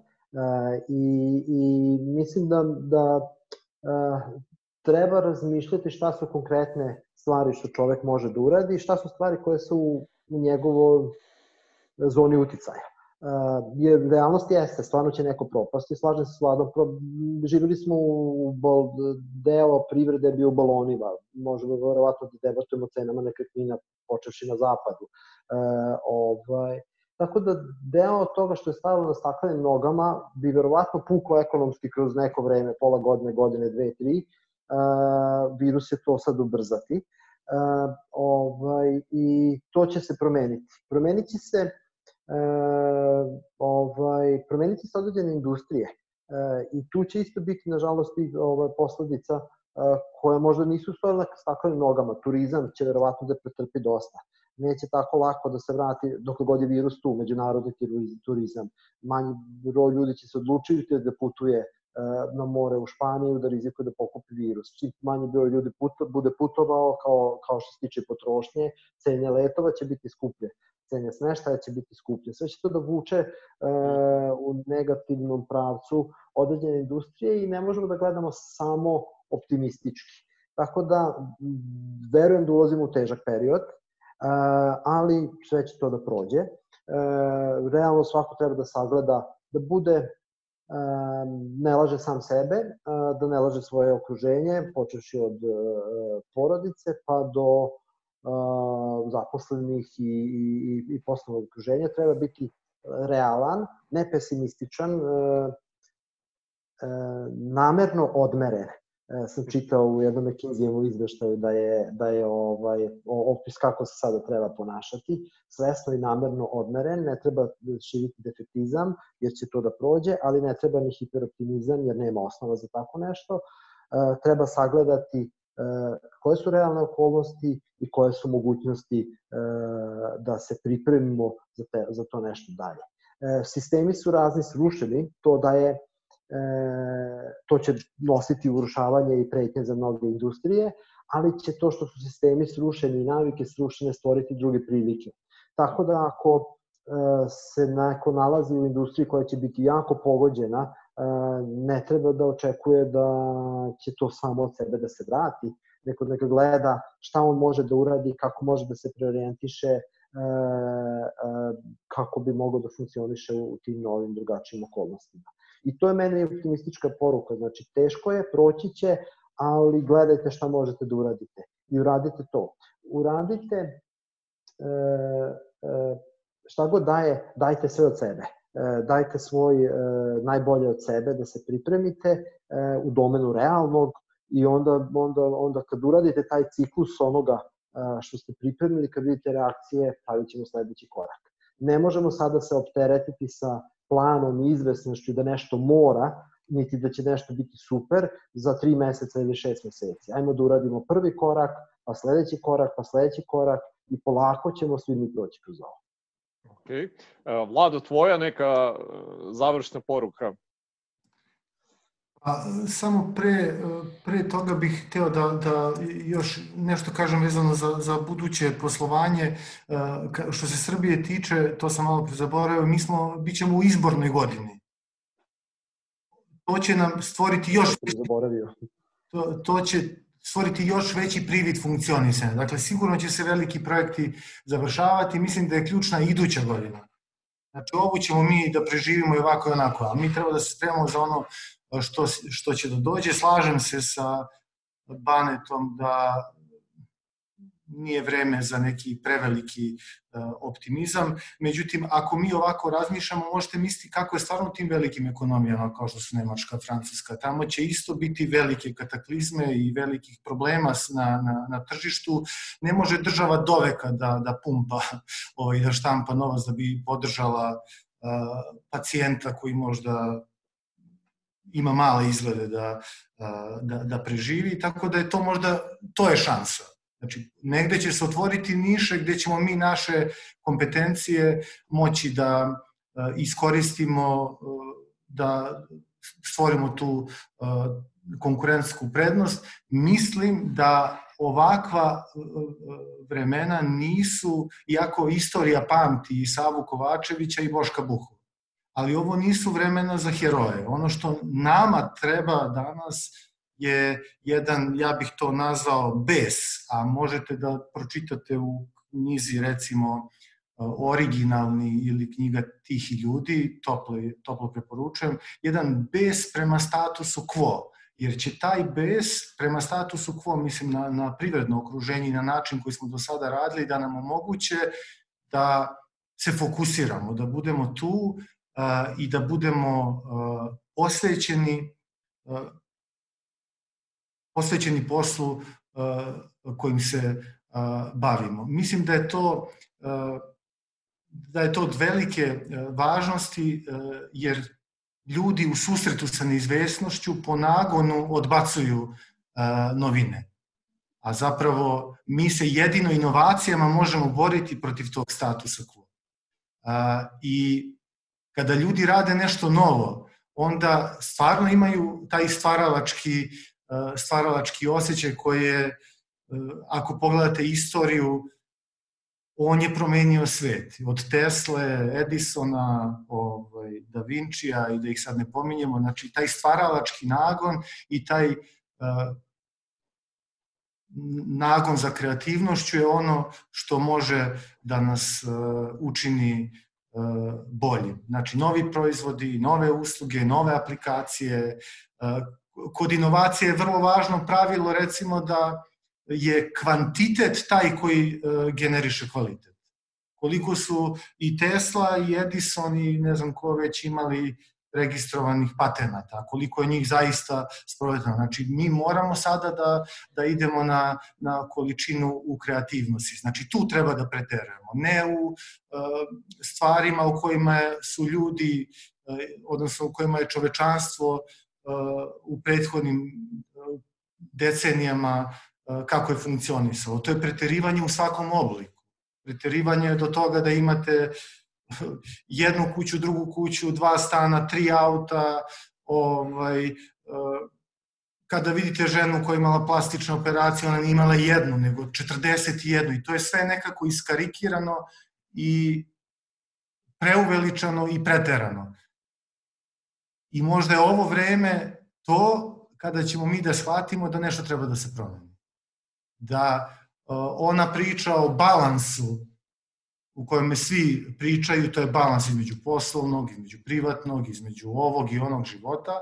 I, i mislim da, da treba razmišljati šta su konkretne stvari što čovek može da uradi i šta su stvari koje su u njegovoj zoni uticaja. Jer realnost jeste, stvarno će neko propasti, slažem se s Vladom, pro, živjeli smo u bol, deo privrede bio u balonima, možemo verovatno da debatujemo cenama nekretnina počevši na zapadu. Uh, ovaj, tako da deo toga što je stavilo na staklenim nogama bi verovatno puklo ekonomski kroz neko vreme, pola godine, godine, dve, tri, virus je to sad ubrzati. Ovaj, I to će se promeniti. Promeniti se e, ovaj, promeniti se određene industrije. I tu će isto biti, nažalost, i ovaj, posledica koje možda nisu na staklenim nogama. Turizam će verovatno da pretrpi dosta. Neće tako lako da se vrati dok god je virus tu, međunarodni turizam. Manji broj ljudi će se odlučiti da putuje na more u Španiju da rizikuje da pokupi virus. Čim manji broj ljudi puto, bude putovao kao, kao što se tiče potrošnje, cene letova će biti skuplje cene smeštaja će biti skuplje. Sve će to da vuče e, u negativnom pravcu određene industrije i ne možemo da gledamo samo optimistički. Tako da, verujem da ulazimo u težak period, e, ali sve će to da prođe. E, realno svako treba da sagleda, da bude ne laže sam sebe, e, da ne laže svoje okruženje, počeši od e, porodice pa do zaposlenih i, i, i poslovnog okruženja, treba biti realan, ne pesimističan, e, e, namerno odmeren. E, sam čitao u jednom McKinsey-evom izveštaju da je, da je ovaj, opis kako se sada treba ponašati, svesno i namerno odmeren, ne treba širiti defetizam jer će to da prođe, ali ne treba ni hiperoptimizam jer nema osnova za tako nešto treba sagledati koje su realne okolnosti i koje su mogućnosti da se pripremimo za, te, za to nešto dalje. Sistemi su razni srušeni, to da je to će nositi urušavanje i pretnje za mnoge industrije, ali će to što su sistemi srušeni i navike srušene stvoriti druge prilike. Tako da ako se neko nalazi u industriji koja će biti jako pogođena, ne treba da očekuje da će to samo od sebe da se vrati, neko neka gleda šta on može da uradi, kako može da se preorijentiše, kako bi mogao da funkcioniše u tim novim drugačijim okolnostima. I to je meni optimistička poruka, znači teško je, proći će, ali gledajte šta možete da uradite i uradite to. Uradite e, e, šta god daje, dajte sve od sebe. E, dajte svoj najbolje od sebe da se pripremite u domenu realnog i onda, onda, onda kad uradite taj ciklus onoga što ste pripremili, kad vidite reakcije, stavit ćemo sledeći korak. Ne možemo sada se opteretiti sa planom i izvesnošću da nešto mora, niti da će nešto biti super za tri meseca ili šest meseci. Ajmo da uradimo prvi korak, pa sledeći korak, pa sledeći korak i polako ćemo svi mi proći kroz ovo. Ok. E, Vlado, tvoja neka e, završna poruka? A, samo pre, pre toga bih hteo da, da još nešto kažem vezano za, za buduće poslovanje. E, što se Srbije tiče, to sam malo zaboravio, mi smo, bit ćemo u izbornoj godini. To će nam stvoriti još... Zaboravio. To, to će stvoriti još veći privid funkcionisanja. Dakle, sigurno će se veliki projekti završavati. Mislim da je ključna iduća godina. Znači, ovu ćemo mi da preživimo i ovako i onako, ali mi treba da se spremamo za ono što, što će da dođe. Slažem se sa Banetom da nije vreme za neki preveliki uh, optimizam. Međutim, ako mi ovako razmišljamo, možete misliti kako je stvarno tim velikim ekonomijama kao što su Nemačka, Francuska. Tamo će isto biti velike kataklizme i velikih problema na, na, na tržištu. Ne može država doveka da, da pumpa ovaj, da štampa novac da bi podržala uh, pacijenta koji možda ima male izglede da, da, da preživi, tako da je to možda, to je šansa Znači, negde će se otvoriti niše gde ćemo mi naše kompetencije moći da iskoristimo, da stvorimo tu konkurentsku prednost. Mislim da ovakva vremena nisu, iako istorija pamti i Savu Kovačevića i Boška Buhu, ali ovo nisu vremena za heroje. Ono što nama treba danas je jedan, ja bih to nazvao bes, a možete da pročitate u knjizi recimo originalni ili knjiga Tihi ljudi, toplo, toplo preporučujem, jedan bes prema statusu quo, jer će taj bes prema statusu quo, mislim na, na privredno okruženje i na način koji smo do sada radili, da nam omoguće da se fokusiramo, da budemo tu i da budemo posvećeni posvećeni poslu kojim se bavimo. Mislim da je to da je to od velike važnosti jer ljudi u susretu sa neizvesnošću po nagonu odbacuju novine. A zapravo mi se jedino inovacijama možemo boriti protiv tog statusa quo. I kada ljudi rade nešto novo, onda stvarno imaju taj stvaralački stvaralački osjećaj koji je, e, ako pogledate istoriju, on je promenio svet. Od Tesle, Edisona, ovaj, Da Vincija i da ih sad ne pominjemo, znači taj stvaralački nagon i taj uh, nagon za kreativnošću je ono što može da nas uh, učini bolji. Znači, novi proizvodi, nove usluge, nove aplikacije, kod inovacije je vrlo važno pravilo recimo da je kvantitet taj koji e, generiše kvalitet. Koliko su i Tesla i Edison i ne znam ko već imali registrovanih patenata, koliko je njih zaista sprovedeno. Znači, mi moramo sada da, da idemo na, na količinu u kreativnosti. Znači, tu treba da preterujemo. Ne u uh, stvarima u kojima su ljudi, uh, odnosno u kojima je čovečanstvo u prethodnim decenijama kako je funkcionisalo. To je preterivanje u svakom obliku. Preterivanje do toga da imate jednu kuću, drugu kuću, dva stana, tri auta, ovaj, kada vidite ženu koja je imala plastičnu operaciju, ona nije imala jednu, nego 41. I to je sve nekako iskarikirano i preuveličano i preterano. I možda je ovo vreme to kada ćemo mi da shvatimo da nešto treba da se promeni. Da ona priča o balansu u kojem svi pričaju, to je balans između poslovnog, između privatnog, između ovog i onog života,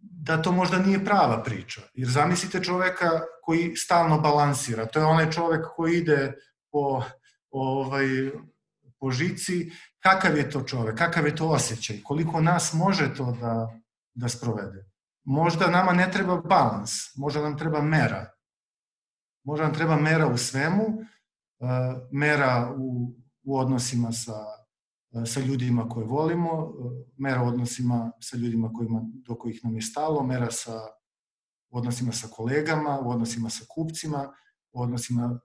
da to možda nije prava priča. Jer zamislite čoveka koji stalno balansira. To je onaj čovek koji ide po, ovaj, po žici. Kakav je to čovek? Kakav je to osjećaj? Koliko nas može to da, da sprovede? Možda nama ne treba balans, možda nam treba mera. Možda nam treba mera u svemu, eh, mera u, u odnosima sa sa ljudima koje volimo, mera odnosima sa ljudima kojima, do kojih nam je stalo, mera sa odnosima sa kolegama, u odnosima sa kupcima, u odnosima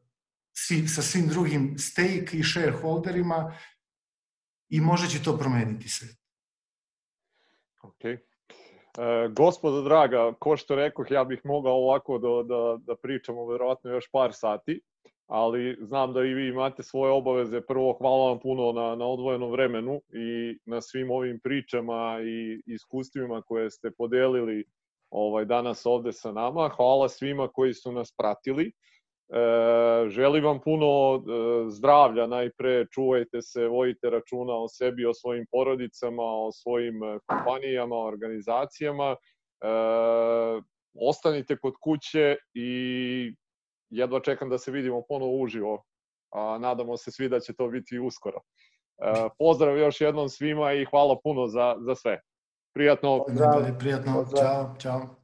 svi, sa svim drugim stake i shareholderima i može će to promeniti sve. Ok. E, gospodo draga, ko što rekoh, ja bih mogao ovako da, da, da pričamo verovatno još par sati ali znam da i vi imate svoje obaveze. Prvo, hvala vam puno na, na odvojenom vremenu i na svim ovim pričama i iskustvima koje ste podelili ovaj danas ovde sa nama. Hvala svima koji su nas pratili. E, želim vam puno e, zdravlja najpre, čuvajte se, vojite računa o sebi, o svojim porodicama, o svojim e, kompanijama, organizacijama. E, ostanite kod kuće i jedva čekam da se vidimo ponovo uživo, a nadamo se svi da će to biti uskoro. E, pozdrav još jednom svima i hvala puno za, za sve. Prijatno. Pozdrav, prijatno. Pozdrav. Ćao, čao.